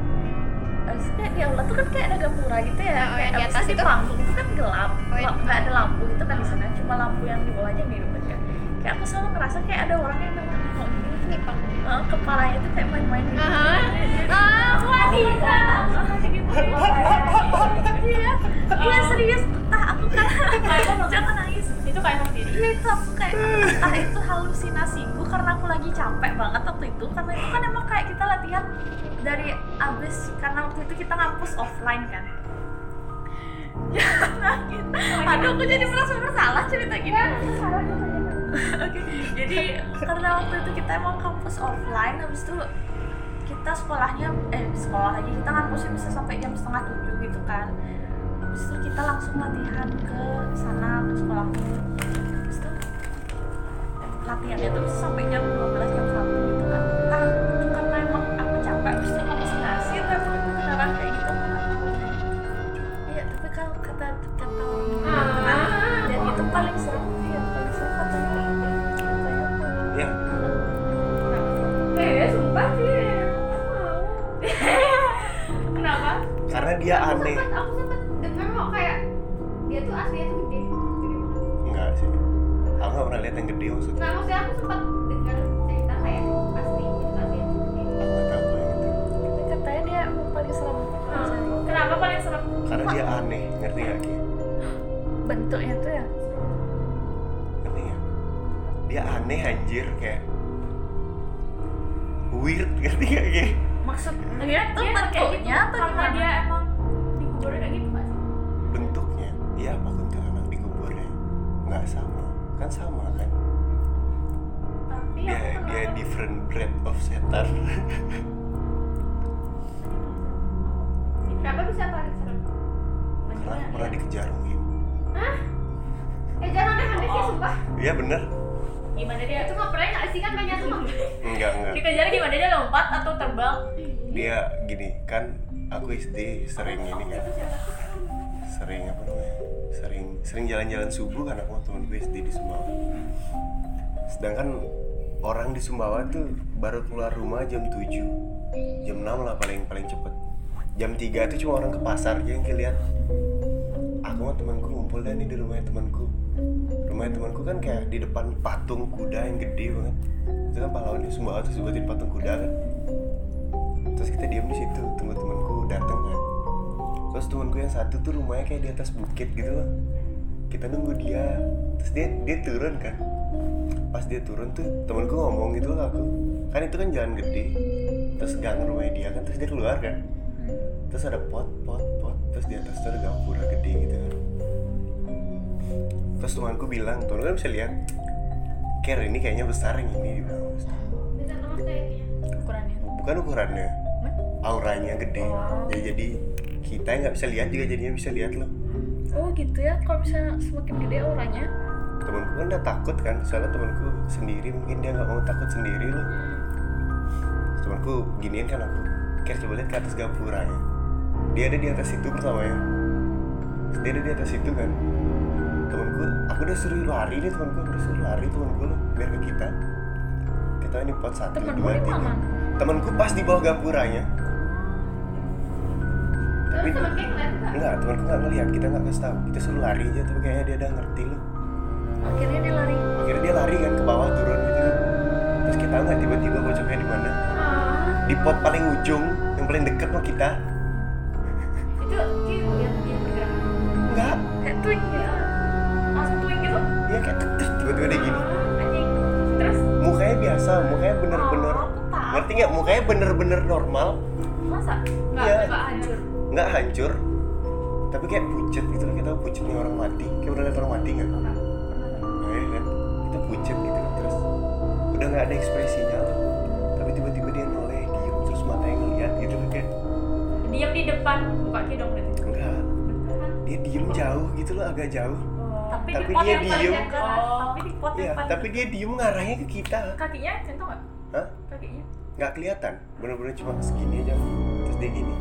itu kayak di aula tuh kan kayak ada gapura gitu ya Oh, yang kayak di habis atas itu di itu? panggung itu kan gelap Oh, yang nggak nggak ada lampu gitu kan di sana cuma lampu yang di bawahnya biru kan kayak aku selalu ngerasa kayak ada orang yang memang nengok gini ini pang Eh, kepalanya tuh kayak main-main gitu. ah ah wanita Iya, iya serius. Entah aku kan jangan nangis. itu kayak emang diri Iya itu aku kayak entah itu halusinasiku karena aku lagi capek banget waktu itu karena itu kan emang kayak kita latihan dari abis karena waktu itu kita ngampus offline kan. Ya. Aduh, aku jadi merasa bersalah cerita gini. Oke, jadi karena waktu itu kita emang kampus offline, habis itu kita sekolahnya eh sekolah lagi kita ngampusnya bisa sampai jam setengah tujuh gitu kan. Habis itu kita langsung latihan ke sana ke sekolahku. Latihannya bisa sampai pernah dikejarungin eh jangan aneh-aneh sih Oh. sumpah. Iya bener. Gimana dia? Itu ngapain nggak sih? Kan banyak tuh enggak enggak. Dikejar gimana? Dia lompat atau terbang? dia gini kan aku SD sering ini kan. Sering apa namanya? Sering sering jalan-jalan subuh kan aku temen gue SD di Sumbawa. Sedangkan orang di Sumbawa tuh baru keluar rumah jam 7 jam 6 lah paling paling cepet. Jam 3 tuh cuma orang ke pasar aja yang kelihatan sama temanku ngumpul dan di rumahnya temanku. Rumahnya temanku kan kayak di depan patung kuda yang gede banget. Itu kan pahlawannya Sumbawa tuh sebutin patung kuda kan. Terus kita diam di situ tunggu temanku datang kan. Terus temanku yang satu tuh rumahnya kayak di atas bukit gitu loh. Kita nunggu dia. Terus dia dia turun kan. Pas dia turun tuh temanku ngomong gitu loh aku. Kan itu kan jalan gede. Terus gang rumahnya dia kan terus dia keluar kan. Terus ada pot pot terus di atas tuh ada gapura gede gitu kan. Terus temanku bilang temanku kan bisa lihat Ker ini kayaknya besar yang ini dia bilang. Bisa teman kayaknya Ukurannya. bukan ukurannya. Auranya gede. Ya jadi kita yang nggak bisa lihat juga jadinya bisa lihat loh. Oh gitu ya. Kalau misalnya semakin gede auranya. temanku kan udah takut kan. Soalnya temanku sendiri mungkin dia nggak mau takut sendiri loh. Terus temanku giniin kan aku. Ker coba lihat ke atas gapuranya dia ada di atas itu pertamanya dia ada di atas itu kan temanku aku udah suruh lari nih temanku aku udah suruh lari temanku loh biar ke kita kita ini pot satu Temenmu dua tiga mana? temanku pas di bawah gapuranya ngeliat nggak Enggak, temanku nggak ngeliat, kita nggak kasih tahu. Kita suruh lari aja, tapi kayaknya dia udah ngerti loh. Akhirnya dia lari. Akhirnya dia lari kan ke bawah turun gitu. Terus kita nggak tiba-tiba pojoknya di mana? Di pot paling ujung, yang paling deket sama kita. Itu dia ngeliat dia bergerak Enggak, Kayak gitu. Langsung twing gitu? dia kayak tiba-tiba dia gini. Anjing. Terus Mukanya biasa, mukanya bener-bener. Oh. Ngerti nggak? Mukanya bener-bener normal, masa? Nggak, Iya. nggak hancur. nggak hancur. Tapi kayak pucet gitu loh, kita pucetnya orang mati. Kayak udah liat orang mati nggak? Nah, ya kan? Kita pucet gitu terus udah nggak ada ekspresinya depan muka kidong berarti. enggak. Dia diem jauh gitu loh, agak jauh. Tapi, Tapi di dia diem. Oh. Tapi di pot yang paling tapi dia diem ngarahnya ke kita. kakinya centang nggak? Hah? Kakinya. Nggak kelihatan, bener-bener cuma segini aja. Terus dia gini,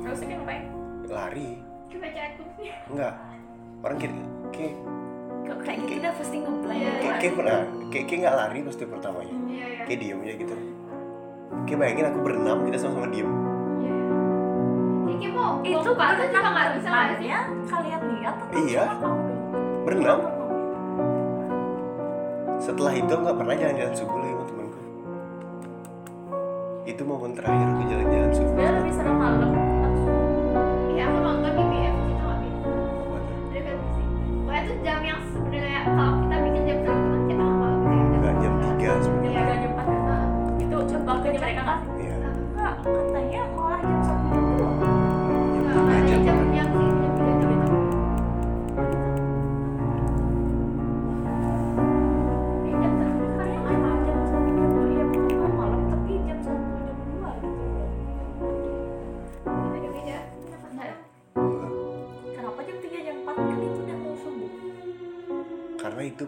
Terus ini ngapain? lari. coba cek kursinya Enggak. Orang kayak kayak Kok kayak gitu udah pasti ngeblank. Iya. kayak kayak pernah kayak kayak nggak lari pasti pertamanya. iya iya Kayak diem aja gitu. Kayak bayangin aku berenam kita sama-sama diem. Iya mau Itu pantai juga nggak bisa nggak sih berenangnya kalian lihat Iya. Berenam. Setelah itu nggak pernah jalan-jalan subuh lagi sama temanku. Itu momen terakhir aku jalan-jalan subuh. Sebenarnya lebih serem malam. iya aku nonton di BF kita nggak bisa ada kan sih pokoknya itu jam yang sebenarnya kalau kita bikin jam satu kan kita nggak malam gitu ya Enggak jam 3 Jam sebenarnya. tiga jam empat. Itu coba ke mereka nggak? Iya. Enggak,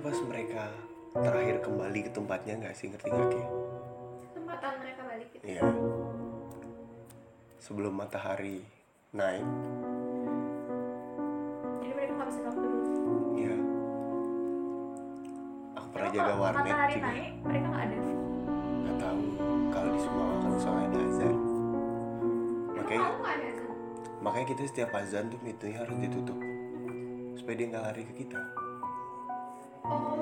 pas mereka terakhir kembali ke tempatnya nggak sih ngerti nggak Ki? kesempatan mereka balik gitu Iya. Sebelum matahari naik, Jadi mereka ngabisin waktu dulu. ya. Aku pernah Emang jaga warnet matahari juga. naik, mereka nggak ada. Nggak tahu kalau di Sumbawa kan soalnya ada azan. Makanya ada azan? makanya kita setiap azan tuh pintunya harus ditutup supaya dia nggak lari ke kita Oh.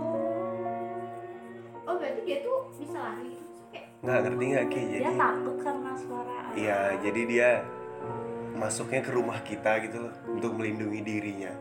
Oh berarti dia tuh bisa lari. Kayak nggak ngerti nggak ki dia jadi takut karena suara iya jadi dia masuknya ke rumah kita gitu loh untuk melindungi dirinya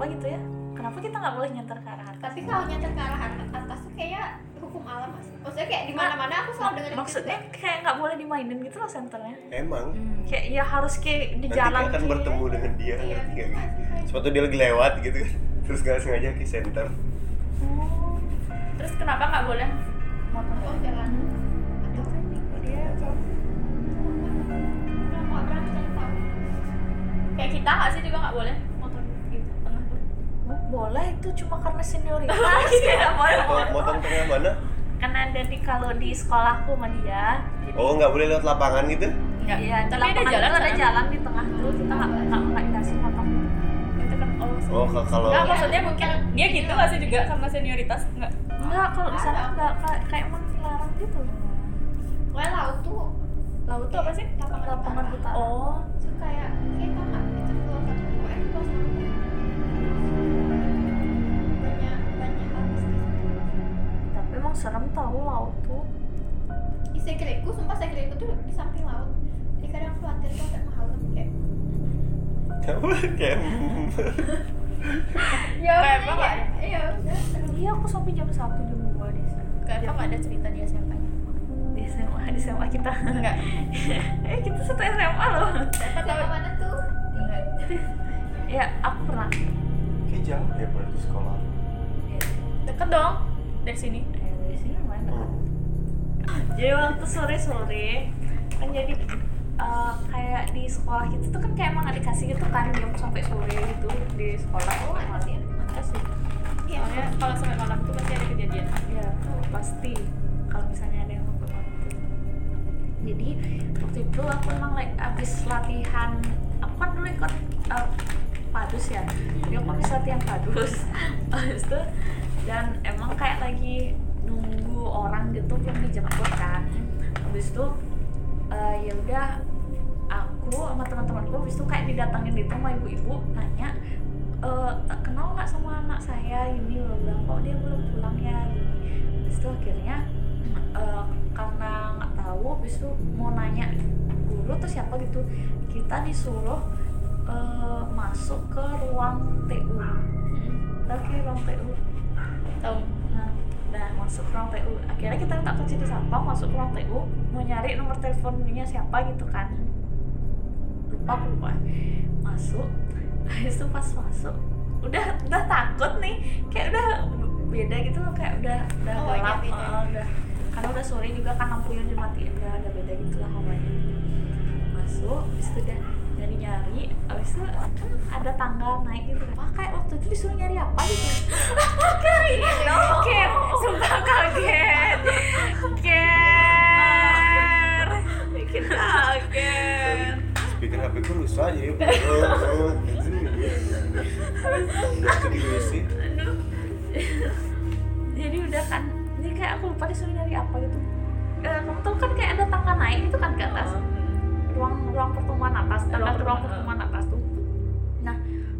kenapa gitu ya? Kenapa kita nggak boleh nyenter ke arah atas? Tapi kalau nyantar ke arah atas tuh kayak hukum alam mas. Maksudnya kayak di mana-mana aku selalu dengerin maksudnya kayak nggak boleh dimainin gitu loh senternya. Emang. Kayak ya harus kayak di nanti jalan kita akan kayak- bertemu dengan dia Iya. ngerti nggak? ki sepatu dia lagi lewat gitu kan. Terus nggak sengaja ke center. Oh. terus kenapa nggak boleh? Motor. Oh jalan. Aduh. dia. Kayak kita nggak sih juga nggak boleh? gitu boleh itu cuma karena senioritas. Ya boleh Mau motong tengah mana? Kan ada di kalau di sekolahku sama dia. Jadi oh nggak boleh lewat lapangan gitu? Iya, iya, tapi ada jalan ada jalan. di tengah tuh kita nggak nggak nggak dikasih motong. Itu kan oh oh ka- kalau Nggak, maksudnya mungkin dia gitu nggak sih juga karena senioritas? Nggak. Enggak kalau di sana nggak kayak kayak emang dilarang gitu. Pokoknya laut tuh. Laut tuh apa sih? Lapangan lapangan utara. oh. Itu kayak kayak emang serem tahu laut tuh. Di Segreko, sumpah Segreko tuh di samping laut. Jadi kadang khawatir tuh agak mahal tapi kayak apa kayak ya Kayak udah, apa, ya, iya iya aku sampai jam satu jam dua di sana. Kayak apa ada cerita di SMA nya di SMA di SMA kita. Enggak. Eh kita satu SMA loh. Sama mana tuh? enggak. Ya aku pernah. Kayak jauh ya berarti sekolah. Deket dong dari sini jadi waktu sore sore kan jadi eh, kayak di sekolah kita tuh kan kayak emang dikasih gitu kan jam sampai sore gitu di sekolah. Oh masih kasih Iya. soalnya kalau sampai malam tuh pasti ada kejadian. Ya pasti. Kalau misalnya ada yang sampai malam tuh. Jadi waktu itu aku emang like abis latihan aku kan dulu ikut eh, padus ya. Jadi aku habis latihan padus. Habis itu dan emang kayak lagi orang gitu belum dijemput kan. Habis itu eh, ya udah aku sama teman-temanku habis itu kayak didatangin gitu sama ibu-ibu nanya tak kenal nggak sama anak saya ini? Loh bilang kok dia belum pulang ya gini. Habis itu akhirnya eh, karena nggak tahu habis itu mau nanya guru atau siapa gitu kita disuruh eh, masuk ke ruang TU oke ruang TU tahu. Nah udah masuk ke ruang TU akhirnya kita minta kunci di sampang masuk ke ruang TU mau nyari nomor teleponnya siapa gitu kan. Lupa aku lupa masuk. Habis itu pas masuk udah udah takut nih. Kayak udah beda gitu loh kayak udah udah Oh, gelap. iya, eh, udah. Karena udah sore juga kan lampunya dimatiin udah ada beda gitu lah hawanya masuk habis itu udah nyari habis itu kan ada tangga naik gitu wah kayak waktu itu disuruh nyari apa gitu. Kaget sumpah kaget. Ger. Bikin kaget. Speaker HP ku rusak jadi oh, gitu. Udah ke di WC aduh. Jadi udah kan jadi kayak aku lupa disuruh nyari apa gitu. Eh, kamu tahu kan kayak ada tangga naik gitu kan ke atas ruang ruang pertemuan atas ruang pertemuan atas tuh. Nah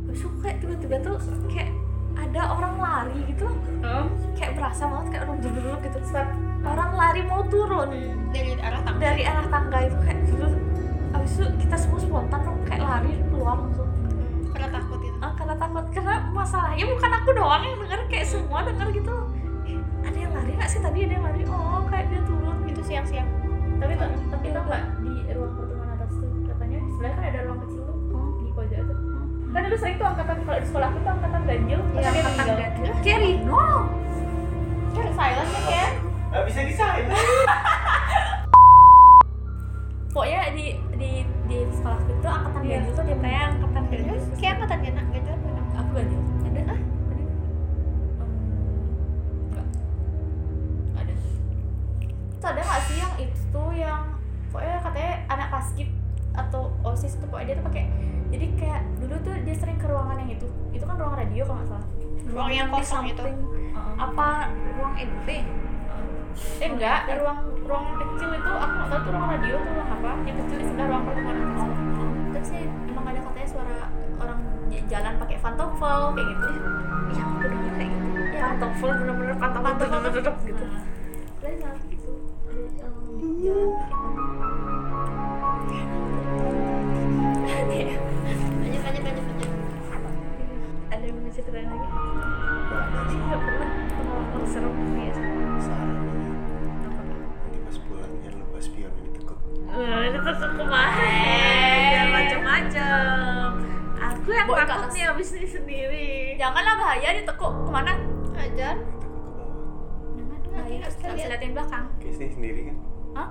habis itu kayak tiba-tiba tuh kayak ada orang lari gitu loh. Oh kayak berasa banget kayak orang duduk gitu. Orang lari mau turun. Dari arah tangga. dari arah tangga itu kayak gitu habis itu kita semua spontan dong kayak lari keluar langsung. Karena takut gitu. Ah, karena takut. Karena masalahnya bukan aku doang yang denger kayak semua denger gitu Eh, ada yang lari nggak sih? Tadi ada yang lari. Oh kayak dia turun Itu siang-siang. tapi tuh tapi tau nggak di ruang pertemuan tuh sebelah kan ada ruang kecil tuh di pojok tuh kan dulu sering tuh angkatan kalau di sekolah aku tuh angkatan ganjil Iya, yang angkatan meninggal. ganjil. Kerry no! Kan silent ya kan? nggak bisa di silent pokoknya di di di sekolah itu angkatan ganjil tuh dia kayak angkatan ganjil. Kayak angkatan gitu aku ganjil dulu tuh dia sering ke ruangan yang itu. Itu kan ruang radio kalau nggak salah. Ruang yang di kosong itu. Heeh. apa ruang NP eh enggak. Di ruang ruang kecil itu aku nggak tahu tuh ruang radio tuh ruang apa. Yang kecil di sebelah ruang pertemuan atas terus sih emang ada katanya suara orang jalan pakai pantofel kayak gitu. Ya aku dengar kayak gitu ya pantofel bener-bener pantofel pantofel gitu. Terus yang itu ada yang jalan pakai ceritain lagi? Nah, nggak pernah. Pengalaman serem ya saran nanti pas pulang jangan lupa spion ini tekuk. Eh, itu tuh kemarin. Macam-macam aku yang takut nih abis ini sendiri. Janganlah bahaya ditekuk ke mana? Ajar. Tekuk ke bawah. Bahaya lihat. liatin belakang. Oke sini sendiri kan? Hah?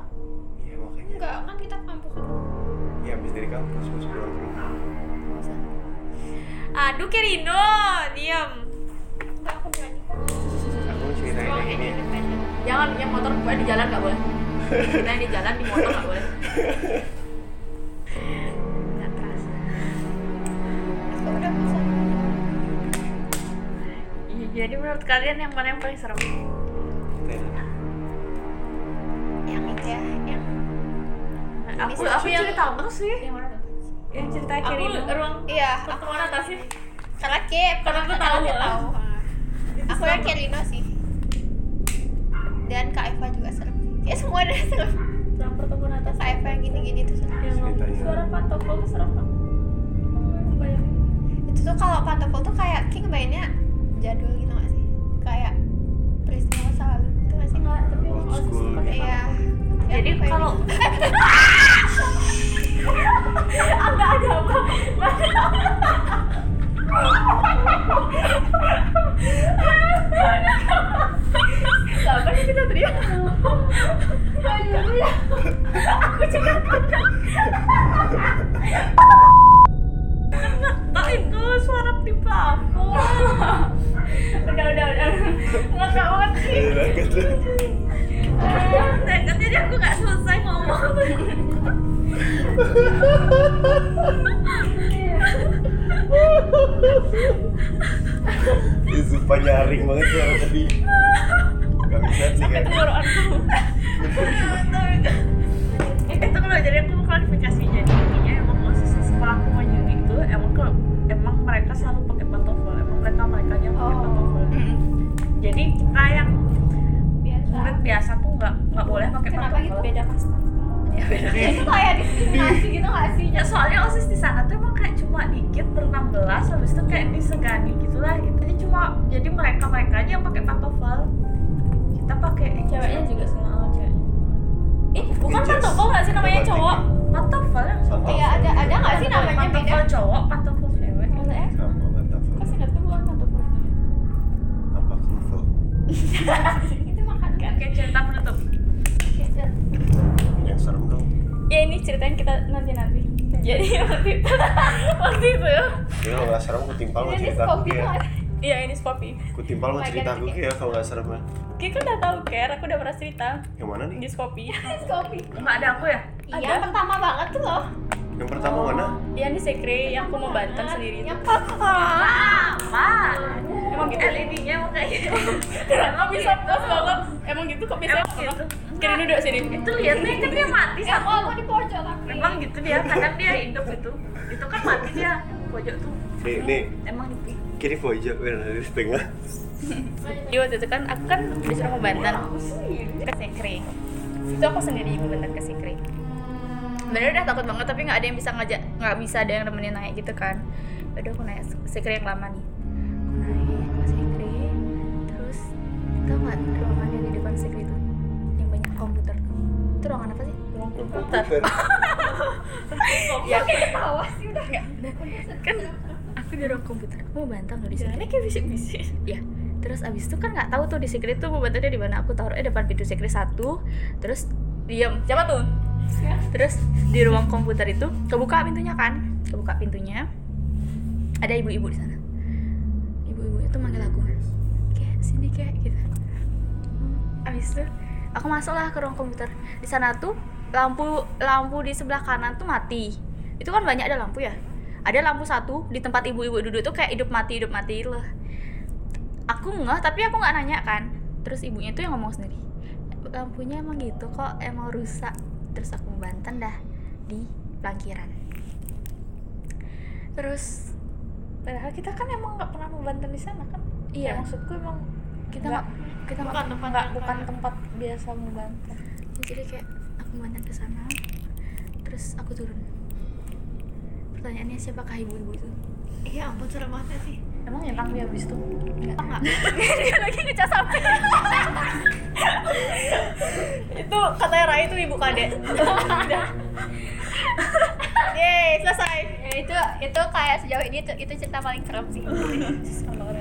iya makanya. Enggak kan kita kampus. Iya habis dari kampus pas pulang. ke rumah aduh Kirino diam enggak aku berani kok aku ceritain yang ini jangan yang motor gue di jalan nggak boleh. Kita di jalan di motor nggak boleh. Nggak terasa. Aku udah bosan Iya, jadi menurut kalian yang mana yang paling serem yang itu ya yang aku aku yang cuci. tahu sih. Yang mana yang cerita Aku kiri ruang iya aku pertemuan atas sih? Karena ke Karena aku tahu aku lah. tahu. Ah. aku yang Kirino sih. Dan Kak Eva juga serem. Ya semua ada serem. Ruang pertemuan atas. Kak Eva yang gini-gini tuh serem. Yang suara pantofel tuh serem banget. Bayangin. Itu tuh kalau pantofel tuh kayak King ngebayangnya jadul gitu gak sih? Kayak peristiwa masa lalu gitu gak sih? Enggak tapi Old school pakai gitu. iya. Jadi Kayak kalau. enggak ada apa. Kenapa sih kita teriak? Aku juga Tak itu suara di plafon. Udah, udah, udah. Nggak banget sih. Nah, jadi aku nggak selesai ngomong Ih, sumpah nyaring banget suara tadi. Gak bisa sih kan tenggorokanku itu kalau jadi aku klarifikasi jadi intinya emang osis sekolah aku mau juni itu emang kalau emang mereka selalu pakai pantofel emang mereka mereka yang pakai Oh. pantofel. Jadi kita yang biasa. murid biasa tuh nggak nggak boleh pakai kenapa pantofel. gitu? Beda kasta ya beda itu kayak diskriminasi gitu gak sih? Ya soalnya osis di sana tuh emang kayak cuma dikit ber 16 habis itu kayak disegani gitulah gitu. Jadi cuma jadi mereka mereka aja yang pakai pantofel. Kita pakai Ceweknya juga sama cewek. Eh bukan pantofel nggak sih namanya cowok Ya kalau gak serem aku timpal mau ini cerita aku ya iya ini Spopi Aku timpal mau cerita aku ya kalau gak serem ya Kiki kan udah tahu Ker, aku udah pernah cerita. Yang mana di nih? Spopi kopi nggak ada aku ya? Iya. Pertama banget tuh loh. Yang pertama mana? Yang di Sekre, yang aku mau Banten sendiri yang apa? Emang gitu? LED-nya emang kayak gitu. Emang bisa pas banget Emang gitu kok biasanya Emang gitu. Kirin duduk sini. Itu lihat nih kan dia mati satu aku aku. di pojok tapi emang gitu dia kadang dia hidup itu itu kan mati dia pojok tuh. Nih, nih. emang Kiri pojok, bener di setengah Jadi waktu itu kan aku kan disuruh mau Banten. Ke Sekre Itu aku sendiri mau Banten ke Sekre Sebenarnya udah takut banget tapi nggak ada yang bisa ngajak nggak bisa ada yang nemenin naik gitu kan. Udah aku naik Sekre yang lama nih. Aku naik ke Sekre Terus tau nggak ruangan yang di depan Sekre itu? Yang banyak komputer. Itu ruangan apa sih? Ruang komputer Ya. Kayak ketawa sih udah. Nggak, kan aku di ruang komputer. Aku mau bantang loh di sini kayak bisik-bisik. Ya. Terus abis itu kan nggak tahu tuh di secret tuh mau bantangnya di mana. Aku taruhnya depan pintu secret satu. Terus diam. Siapa tuh? Terus di ruang komputer itu kebuka pintunya kan? Kebuka pintunya. Ada ibu-ibu di sana. Ibu-ibu itu manggil aku. Kayak sini kayak gitu. Abis itu aku masuklah ke ruang komputer. Di sana tuh lampu lampu di sebelah kanan tuh mati. Itu kan banyak ada lampu ya? Ada lampu satu di tempat ibu-ibu duduk tuh kayak hidup mati hidup mati loh aku ngeh tapi aku nggak nanya kan. Terus ibunya tuh yang ngomong sendiri lampunya emang gitu kok emang rusak. Terus aku banten dah di pelangkiran terus padahal kita kan emang nggak pernah membantu di sana kan? Iya. Ya, maksudku emang kita Nggak. nggak kita Bukan nggak tempat nggak bukan tempat biasa membantu jadi kayak aku banten ke sana terus aku turun pertanyaannya siapakah ibu-ibu itu Iya ampun serem banget sih. emang enak dia habis itu Enggak, enggak. Dia lagi ngecas HP. Itu katanya Rai itu ibu kadek. Yeay, selesai. Ya, itu itu kayak sejauh ini itu, itu cerita paling serem sih.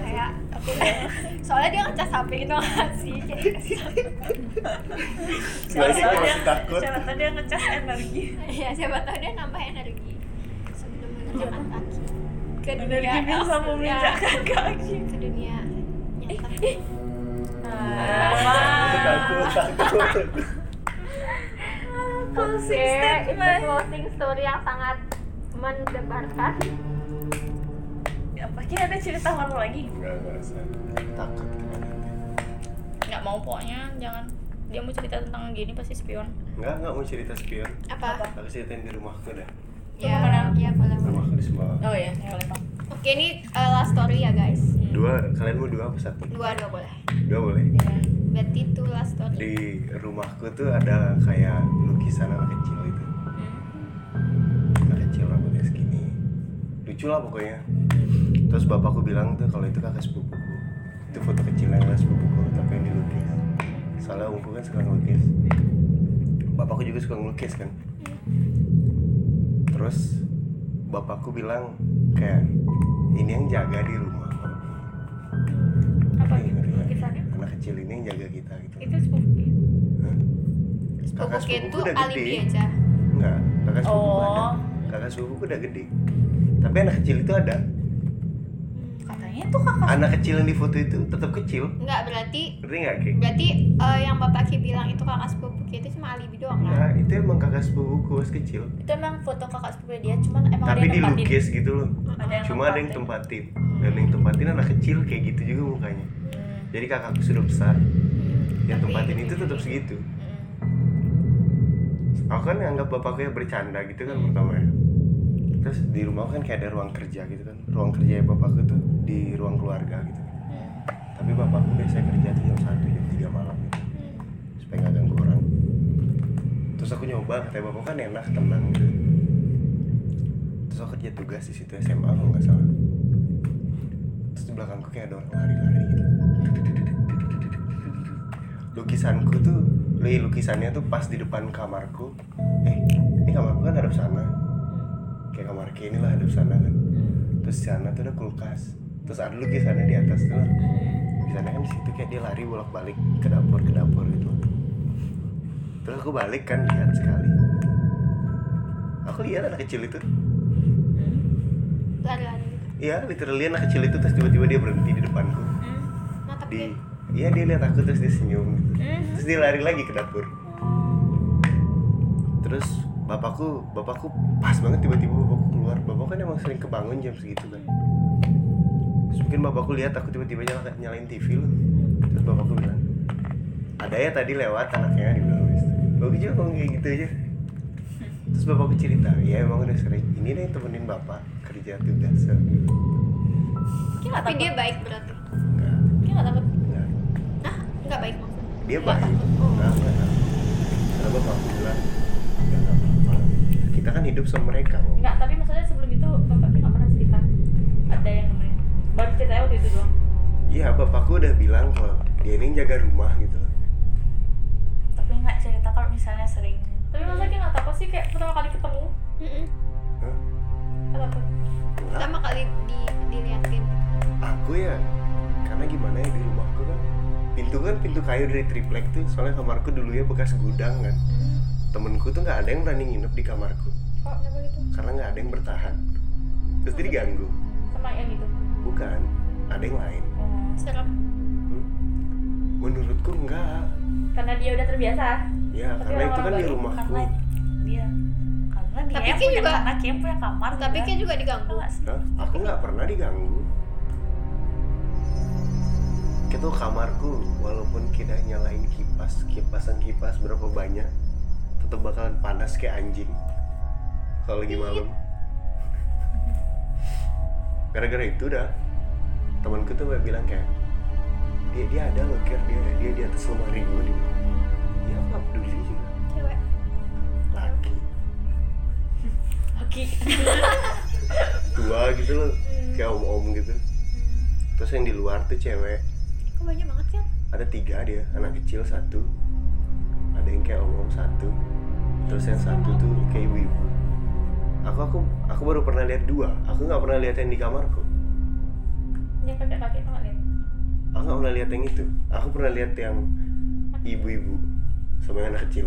Kayak aku soalnya dia ngecas HP nggak sih? Itu masih takut. siapa tahu dia ngecas energi. Ya siapa tahu dia nambah energi sebelum menginjakan kaki. Ke dunia energi bisa elf, ya, meminjakan kaki. Ke dunia nyata. Takut, takut. Oke, itu closing story yang sangat mendebarkan. apa kira ada cerita horor lagi Enggak, enggak usah. Takut Nggak mau pokoknya jangan dia mau cerita tentang gini pasti spion. Enggak, enggak mau cerita spion. Apa? Aku ceritain di rumahku dah. Ya, Mana? ya boleh. Rumahku di Semarang. Oh ya, boleh bang. Oke, ini uh, last story ya guys. Dua, kalian mau dua apa satu? Dua dua boleh. Dua boleh. Berarti itu last story. Di rumahku tuh ada kayak lukisan anak kecil itu. Lucu lah pokoknya. Terus bapakku bilang tuh kalau itu kakak sepupuku. Itu foto kecilnya kakak sepupuku tapi yang dilukis. Soalnya omku kan suka ngelukis. Bapakku juga suka ngelukis kan. Terus bapakku bilang kayak ini yang jaga di rumah. apa lukisannya Anak kecil ini yang jaga kita gitu. itu sepupu Hah? Kakak Sepupuku itu udah alibi gede. aja. Enggak, kakak sepupuku ada. Oh. Kakak sepupuku udah gede. Tapi anak kecil itu ada. katanya itu kakak Anak kecil yang di foto itu tetap kecil. Enggak, berarti Ngerti nggak, Ki? berarti uh, yang Bapak Ki bilang itu kakak sepupu Ki itu cuma alibi doang Nah, kan? itu emang kakak sepupuku pas kecil. itu emang foto kakak sepupu dia cuman emang Tapi dia nempatin. dilukis gitu loh. ada yang Cuma ada yang tempatin. Dan yang tempatin anak kecil kayak gitu juga mukanya. Hmm, Jadi kakakku sudah besar. Yang Tapi tempatin gitu itu tetap juga. segitu. hmm. Aku kan nganggap bapakku ya bercanda gitu kan pertama ya. Terus di rumah kan kayak ada ruang kerja gitu kan. Ruang kerja bapakku tuh di ruang keluarga gitu. Tapi bapakku biasanya kerja tuh jam 1, jam 3 malam gitu. Supaya nggak ganggu orang. Terus aku nyoba, katanya bapak kan enak, tenang gitu. Terus aku kerja tugas di situ SMA kalau nggak salah. Terus di belakangku kayak ada orang lari-lari gitu. Lukisanku tuh, lukisannya tuh pas di depan kamarku. Eh, ini kamarku kan hadap sana. Kayak kamar Ki inilah hadap sana kan. Terus di sana tuh ada kulkas. Terus ada lukisannya di atas tuh. Lukisannya kan di situ kayak dia lari bolak-balik ke dapur ke dapur gitu. Terus aku balik kan lihat sekali. Aku lihat anak kecil itu. Lari-lari gitu. Iya, literally anak kecil itu terus tiba-tiba dia berhenti di depanku. Natap Di dia. Iya dia lihat aku terus dia senyum. Terus dia lari lagi ke dapur. Terus bapakku, bapakku pas banget tiba-tiba bapakku keluar. Bapak kan emang sering kebangun jam segitu kan. Terus mungkin bapakku lihat aku tiba-tiba nyala, nyalain TV loh. Terus bapakku bilang, ada ya tadi lewat anaknya di bilang gitu. Bapak juga ngomong kayak gitu aja. Terus bapakku cerita, ya emang udah sering. Ini deh yang temenin bapak kerja tugas. Ki Tapi dia baik berarti. Enggak, Dia nggak takut enggak. Nah, enggak baik maksudnya. dia baik enggak enggak karena bapak aku bilang enggak kita kan hidup sama mereka kok nggak tapi maksudnya sebelum itu bapaknya nggak pernah cerita. Ada yang nemenin baru ceritanya waktu itu doang. Iya bapakku udah bilang kalau dia ini jaga rumah gitu loh. Tapi nggak cerita kalau misalnya sering. Tapi masa dia nggak takut sih kayak pertama kali ketemu. Mm-mm. Hah? nggak takut Enggak. Pertama kali di, diliatin. aku ya karena gimana ya di rumahku kan. Pintu kan pintu kayu dari triplek tuh soalnya kamarku dulunya bekas gudang kan temenku tuh nggak ada yang berani nginep di kamarku. Kok kenapa gitu karena nggak ada yang bertahan. Terus dia diganggu. sama yang itu? Bukan ada yang lain. Oh serem Hmm. menurutku enggak karena dia udah terbiasa? Ya Tapi karena itu kan di rumahku. karena dia karena dia Tapi punya juga- dia yang punya kamar tapi kayak juga diganggu? Hah? aku nggak pernah diganggu. Itu kamarku walaupun kita nyalain kipas kipasan kipas berapa banyak tetap bakalan panas kayak anjing. Kalau lagi malam. Gara-gara itu dah temanku tuh bilang kayak dia dia ada loh kir dia dia di atas lemari gue dia ya apa? Peduli juga cewek. Laki. Oke. tua gitu loh kayak om om gitu. Terus yang di luar tuh cewek. Kok banyak banget kan ada tiga dia anak kecil satu ada yang kayak om om satu terus yang satu tuh kayak ibu ibu aku aku aku baru pernah lihat dua. Aku nggak pernah lihat yang di kamarku. Yang kakek kakek tuh lihat. aku nggak pernah lihat yang itu. Aku pernah lihat yang ibu-ibu sama yang anak kecil.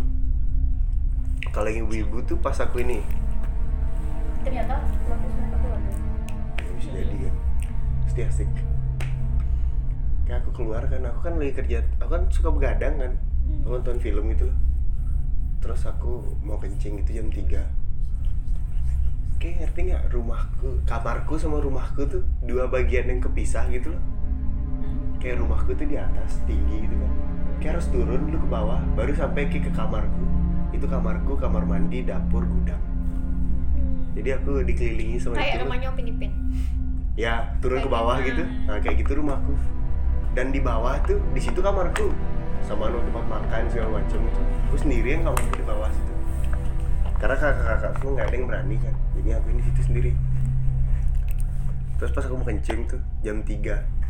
Kalau yang ibu-ibu tuh pas aku ini. Ternyata ya bisa jadi kan pasti asik. Kayak aku keluar kan aku kan lagi kerja aku kan suka begadang kan aku nonton film gitu. Loh terus aku mau kencing gitu jam 3 kayak ngerti nggak? Rumahku kamarku sama rumahku tuh dua bagian yang kepisah gitu loh. Kayak rumahku tuh di atas tinggi gitu kan. Kayak harus turun dulu ke bawah baru sampai ke, ke kamarku. Itu kamarku kamar mandi dapur gudang. Jadi aku dikelilingi sama kayak itu. rumahnya Upin Ipin ya turun ke Kayak bawah gimana? gitu. Nah kayak gitu rumahku. Dan di bawah tuh di situ kamarku sama anu tempat makan segala macam itu. Aku sendiri yang kamarku di bawah situ. Karena kakak-kakakku nggak ada yang berani kan? Jadi aku di situ sendiri. Terus pas aku mau kencing tuh jam 3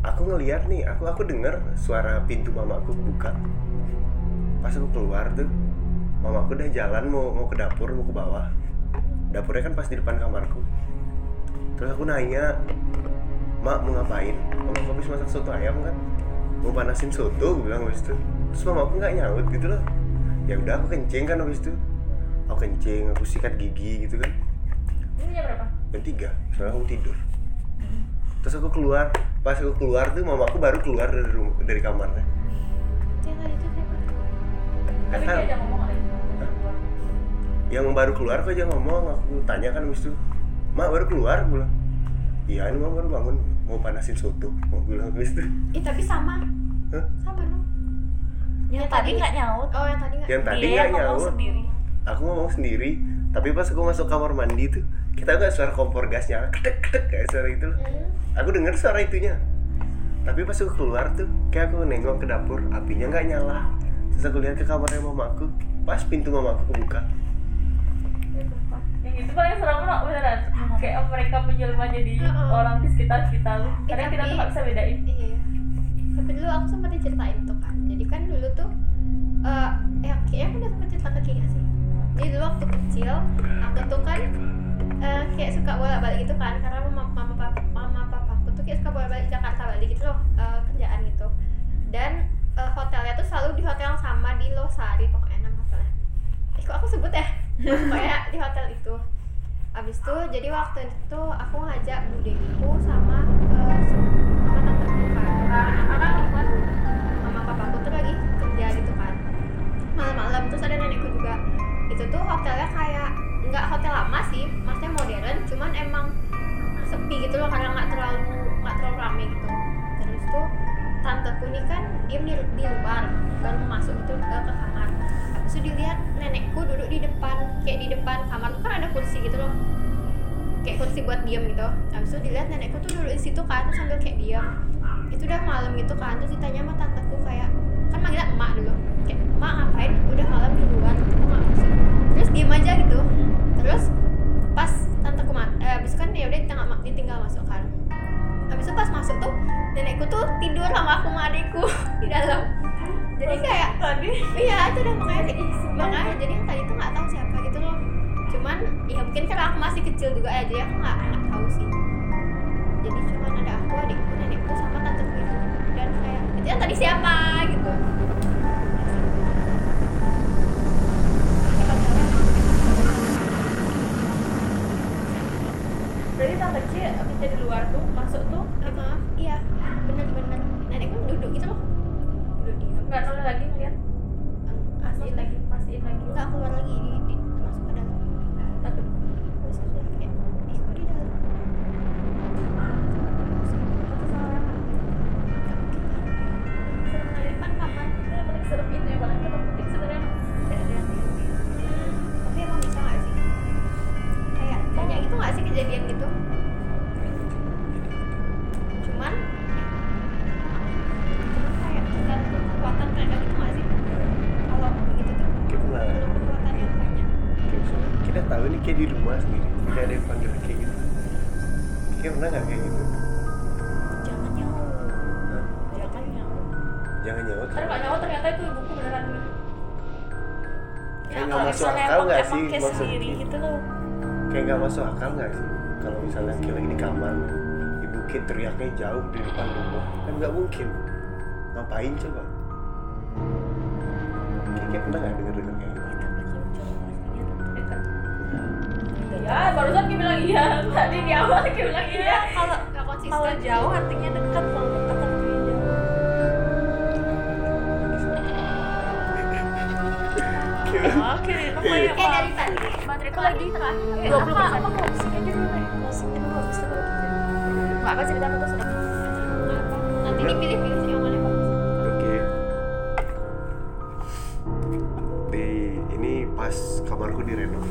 aku ngeliat nih aku aku dengar suara pintu mamaku kebuka. Pas aku keluar tuh mamaku udah jalan mau mau ke dapur mau ke bawah. Dapurnya kan pas di depan kamarku. Terus aku nanya mak mau ngapain? Mama habis masak soto ayam kan mau panasin soto gue bilang habis itu. Terus mama aku nggak nyaut gitu loh. Ya udah aku kencing kan habis itu. Aku kencing aku sikat gigi gitu kan. Ini jam berapa? jam tiga soalnya aku tidur. Terus aku keluar. Pas aku keluar tuh mama aku baru keluar dari rumah dari kamarnya. Tadi siapa? Tapi dia ngomong kali. yang baru keluar kok aja ngomong aku tanya kan habis itu. Mak baru keluar? Gue bilang iya ini mama baru bangun mau panasin soto mau bilang habis itu Ih tapi sama. Hah? sama no yang tadi nggak nyaut. Oh yang tadi nggak yang tadi dia nggak yang nyaut. sendiri. Aku ngomong sendiri tapi pas aku masuk kamar mandi tuh kita nggak suara kompor gasnya ketek ketek kayak suara itu loh. Aku dengar suara itunya. Tapi pas aku keluar tuh kayak aku nengok ke dapur apinya nggak nyala. Terus aku lihat ke kamarnya mamaku pas pintu mamaku kebuka Yang itu paling serem loh beneran. Kayak mereka menjelma jadi Heeh. orang di sekitar kita lu. Eh, Kadang kita tuh nggak bisa bedain. iya tapi dulu aku sempat diceritain tuh kan jadi kan dulu tuh eh ya kayaknya aku udah sempat cerita ke Ki nggak sih jadi dulu waktu kecil aku tuh kan eh, kayak suka bolak balik gitu kan karena mama mama papa mama papaku tuh kayak suka bolak balik Jakarta balik gitu loh eh, kerjaan gitu dan eh, hotelnya tuh selalu di hotel yang sama di Losari pokoknya nama hotelnya eh kok aku sebut ya pokoknya di hotel itu. Abis itu jadi waktu itu aku ngajak budeku sama eh, sama tanteku kan mama papaku tuh lagi kerja gitu kan. Malam-malam terus ada nenekku juga. Itu tuh hotelnya kayak nggak hotel lama sih maksudnya modern cuman emang sepi gitu loh karena nggak terlalu nggak terlalu rame gitu. Terus tuh tanteku nih kan diem di, di luar baru masuk itu ke, ke kamar itu dilihat nenekku duduk di depan kayak di depan kamar. Tuh kan ada kursi gitu loh. Kayak kursi buat diem gitu. Habis itu dilihat nenekku tuh duduk di situ kan sambil kayak diem. Itu udah malam gitu kan terus ditanya sama tanteku kayak kan manggilnya emak dulu. Kayak emak ngapain? Udah malam kok nggak masuk terus diem aja gitu. Terus pas tanteku eh, abis itu kan ya udah ditinggal, ditinggal masuk kan. Habis itu pas masuk tuh nenekku tuh tidur sama aku sama adekku di dalam jadi kayak tadi. iya itu udah makanya sih makanya jadi yang tadi tuh nggak tahu siapa gitu loh. Cuman ya mungkin karena aku masih kecil juga ya jadi aku nggak nggak tahu sih. Jadi cuman ada aku adikku nenekku sama tante itu. Dan kayak itu yang tadi siapa? gitu. Jadi tante kecil kerja di luar tuh masuk tuh? Uh -huh. iya. Nggak noleh lagi ngeliat mastiin lagi. mastiin lagi. Enggak keluar lagi kayak maksud sendiri gitu loh. Kayak nggak masuk akal nggak sih? Kalau misalnya kayak lagi di kamar ibu kayak teriaknya jauh di depan rumah kan nggak mungkin. Ngapain coba? Kayak, kayak pernah nggak denger denger kayak gitu? Ya barusan dia bilang iya. Tadi di awal dia bilang iya. Kalau Nggak konsisten. kalau jauh artinya kalau dekat lagi dua puluh persen apa mau musik aja dulu nih habis itu baru kita nggak apa cerita terus udah Nanti dipilih-pilih sih yang mana bagus. Oke. Di ini pas kamarku direnov.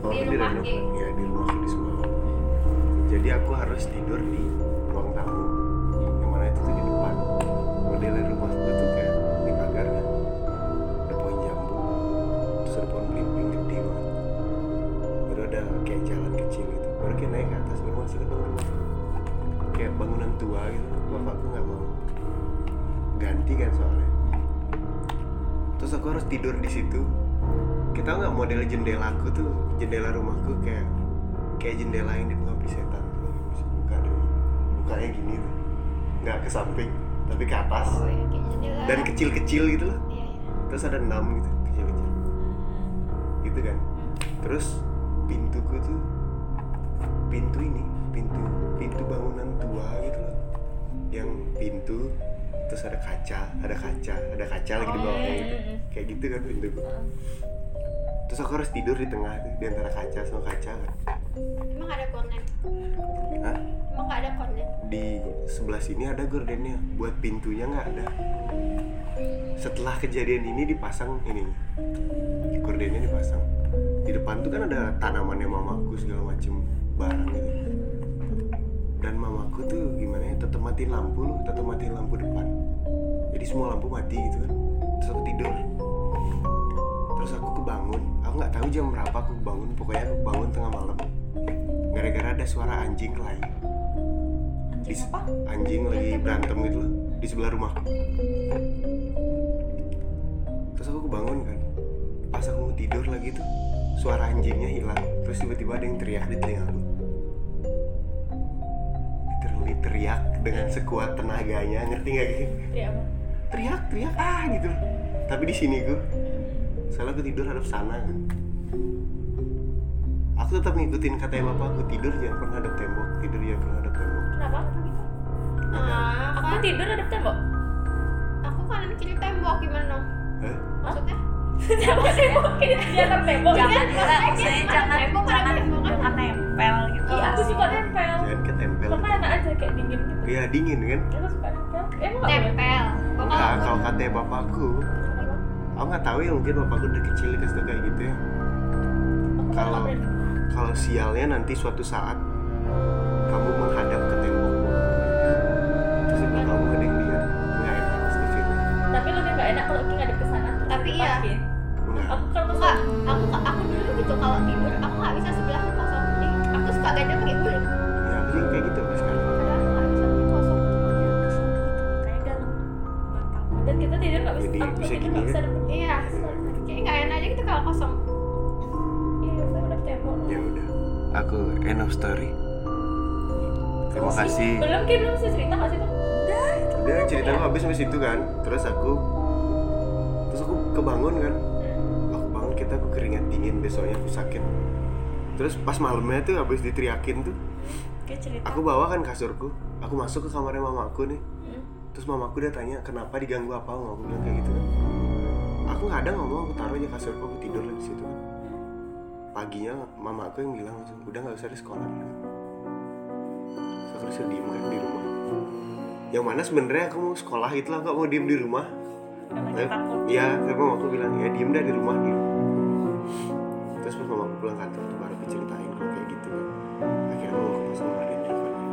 Kamarku Di rumah, Ki? Ya di rumahku di Semarang. Jadi aku harus tidur di dalam rumah. Kayak bangunan tua gitu. Bapakku nggak mau ganti kan soalnya. Terus aku harus tidur di situ. Kita nggak model jendela aku tuh jendela rumahku kayak kayak jendela yang di setan. Tuh bisa buka dari bukanya gini tuh. Nggak ke samping tapi ke atas. Oh ya, jendela. dan kecil-kecil gitu loh. Iya, iya. terus ada enam gitu kecil-kecil. Gitu kan. Terus pintuku tuh pintu ini pintu pintu bangunan tua gitu loh. Yang pintu terus ada kaca ada kaca ada kaca lagi di bawahnya gitu. kayak gitu kan pintuku. Terus aku harus tidur di tengah tuh di antara kaca sama kaca kan. Emang ada kornet? Hah? Emang nggak ada kornet? di sebelah sini ada gordennya buat pintunya nggak ada. Setelah kejadian ini dipasang ini. Gordennya dipasang. Di depan tuh kan ada tanamannya mamaku segala macem barang gitu dan mamaku tuh gimana ya tetap matiin lampu loh tetap matiin lampu depan. Jadi semua lampu mati gitu kan terus aku tidur. Terus aku kebangun aku nggak tahu jam berapa aku bangun pokoknya aku bangun tengah malam. Gara-gara ada suara anjing kelahi di, anjing lagi berantem gitu loh di sebelah rumahku terus aku kebangun kan pas aku mau tidur lagi tuh suara anjingnya hilang. Terus tiba-tiba ada yang teriak di telingaku literally teriak dengan sekuat tenaganya ngerti gak gitu teriak teriak ah gitu. Tapi di sini gue soalnya aku tidur hadap sana kan aku tetap ngikutin katanya bapak aku tidur jangan pernah ada tembok tidur jangan pernah ada tembok. Kenapa? Ah, aku kan? tidur ada tembok. Aku kanan kiri tembok gimana dong? Hah? Maksudnya? tembok tembok di atas tembok. Jangan Kan, jangan jangan tembok, kan? jangan nempel gitu. Iya aku suka nempel. Jangan ketempel karena enak aja kayak dingin gitu. Ya dingin kan? Aku suka nempel. Emang boleh Nempel. Enggak, kalau kalau katanya bapakku aku nggak tahu ya mungkin bapakku udah kecil dikasih kayak gitu ya. Kalau- boleh kalau sialnya nanti suatu saat of story terima kasih. belum Ki belum sih cerita nggak sih tuh udah cerita aku habis sampai situ kan terus aku terus aku kebangun kan. Aku bangun kita aku keringat dingin besoknya aku sakit. Terus pas malamnya tuh habis diteriakin tuh aku bawa kan kasurku. Aku masuk ke kamarnya mamaku nih. Hmm. terus mamaku dia tanya kenapa diganggu apa? Aku bilang kayak gitu kan. Aku nggak ada ngomong aku taruh aja kasurku aku tidur lah di situ kan paginya mama aku yang bilang langsung udah nggak usah di sekolah Terus aku diem kan di rumah yang mana sebenarnya aku mau sekolah itu lah nggak mau diem di rumah Karena takut. Iya, tapi mama aku bilang ya diem dah di rumah dulu. Terus pas mama aku pulang kantor tuh baru aku ceritain kalau kayak gitu kan. Akhirnya mama aku pasang ngadain teleponnya.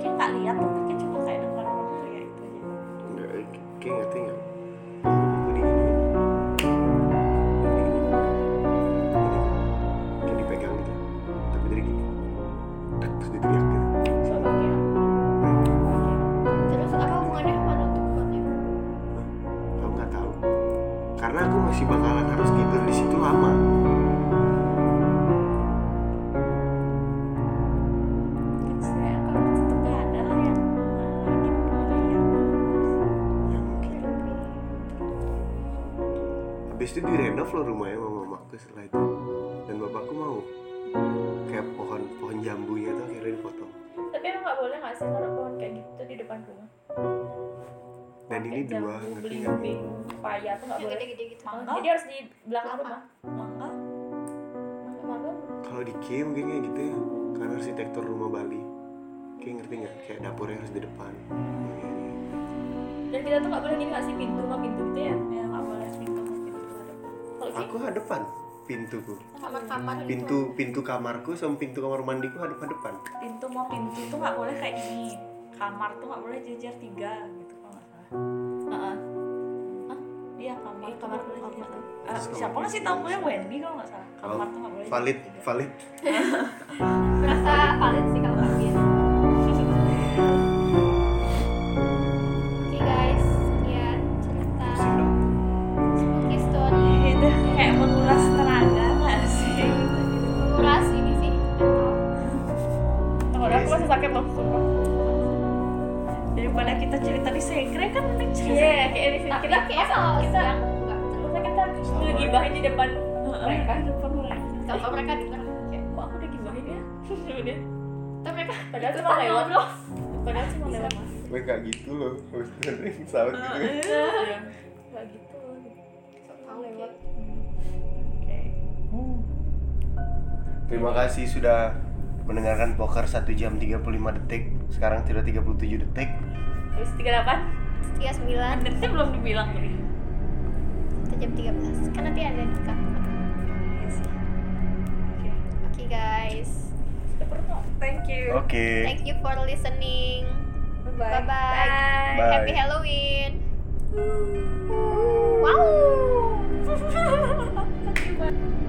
Kayak nggak lihat tapi kayak cuma kayak dengar orang teriak itu aja. Kayak nggak? Aku nggak boleh nggak sih naruh pohon kayak gitu di depan rumah? Dan ini Kayak dua nggak? belimbing, pepaya tuh nggak boleh. gede-gede gitu. Mangga. Jadi harus di belakang rumah. Mangga. Kalau di Kia mungkin kayak gitu ya Karena arsitektur rumah Bali Kayak ngerti nggak? Kayak dapurnya harus di depan Dan kita tuh nggak boleh gini nggak sih pintu sama pintu gitu ya? Ya nggak boleh pintu pintu depan. Sih Aku hadapan pintuku gitu. Pintu pintu kamarku sama pintu kamar mandiku hadap hadapan pintu mau pintu tuh nggak boleh kayak gini. Kamar tuh nggak boleh jejer tiga gitu kalau nggak salah. Heeh. Hah? Iya kamar. Kamar boleh jejer tiga. Ah, Terus siapa kamar nggak sih tahu gue Wendy kalau nggak salah. Kamar Oh, tuh nggak boleh Valid, valid Berasa valid sih kalau sakit loh. sumpah. Daripada kita cerita di sekre kan mending cerita. Iya, kayak di tapi kayak kalau kita nggak terus Masa kita ngegibahin di depan mereka. Di depan mereka. Sama mereka denger kayak kok aku udah gibahin ya? Udah. tapi mereka padahal cuma lewat. ngobrol. padahal cuma lewat. Gue gak gitu loh itu dengerin pesawat gitu. Iya. nggak gitu Tahu lewat. Kayak oke. Terima kasih sudah mendengarkan poker 1 jam 35 detik sekarang sudah 37 detik habis 38 39 detik belum dibilang tadi 1 jam 13 kan nanti ada di kamu yes. Iya oke okay. okay, guys thank you oke okay. thank you for listening bye bye, bye, -bye. bye. bye. happy halloween Ooh. wow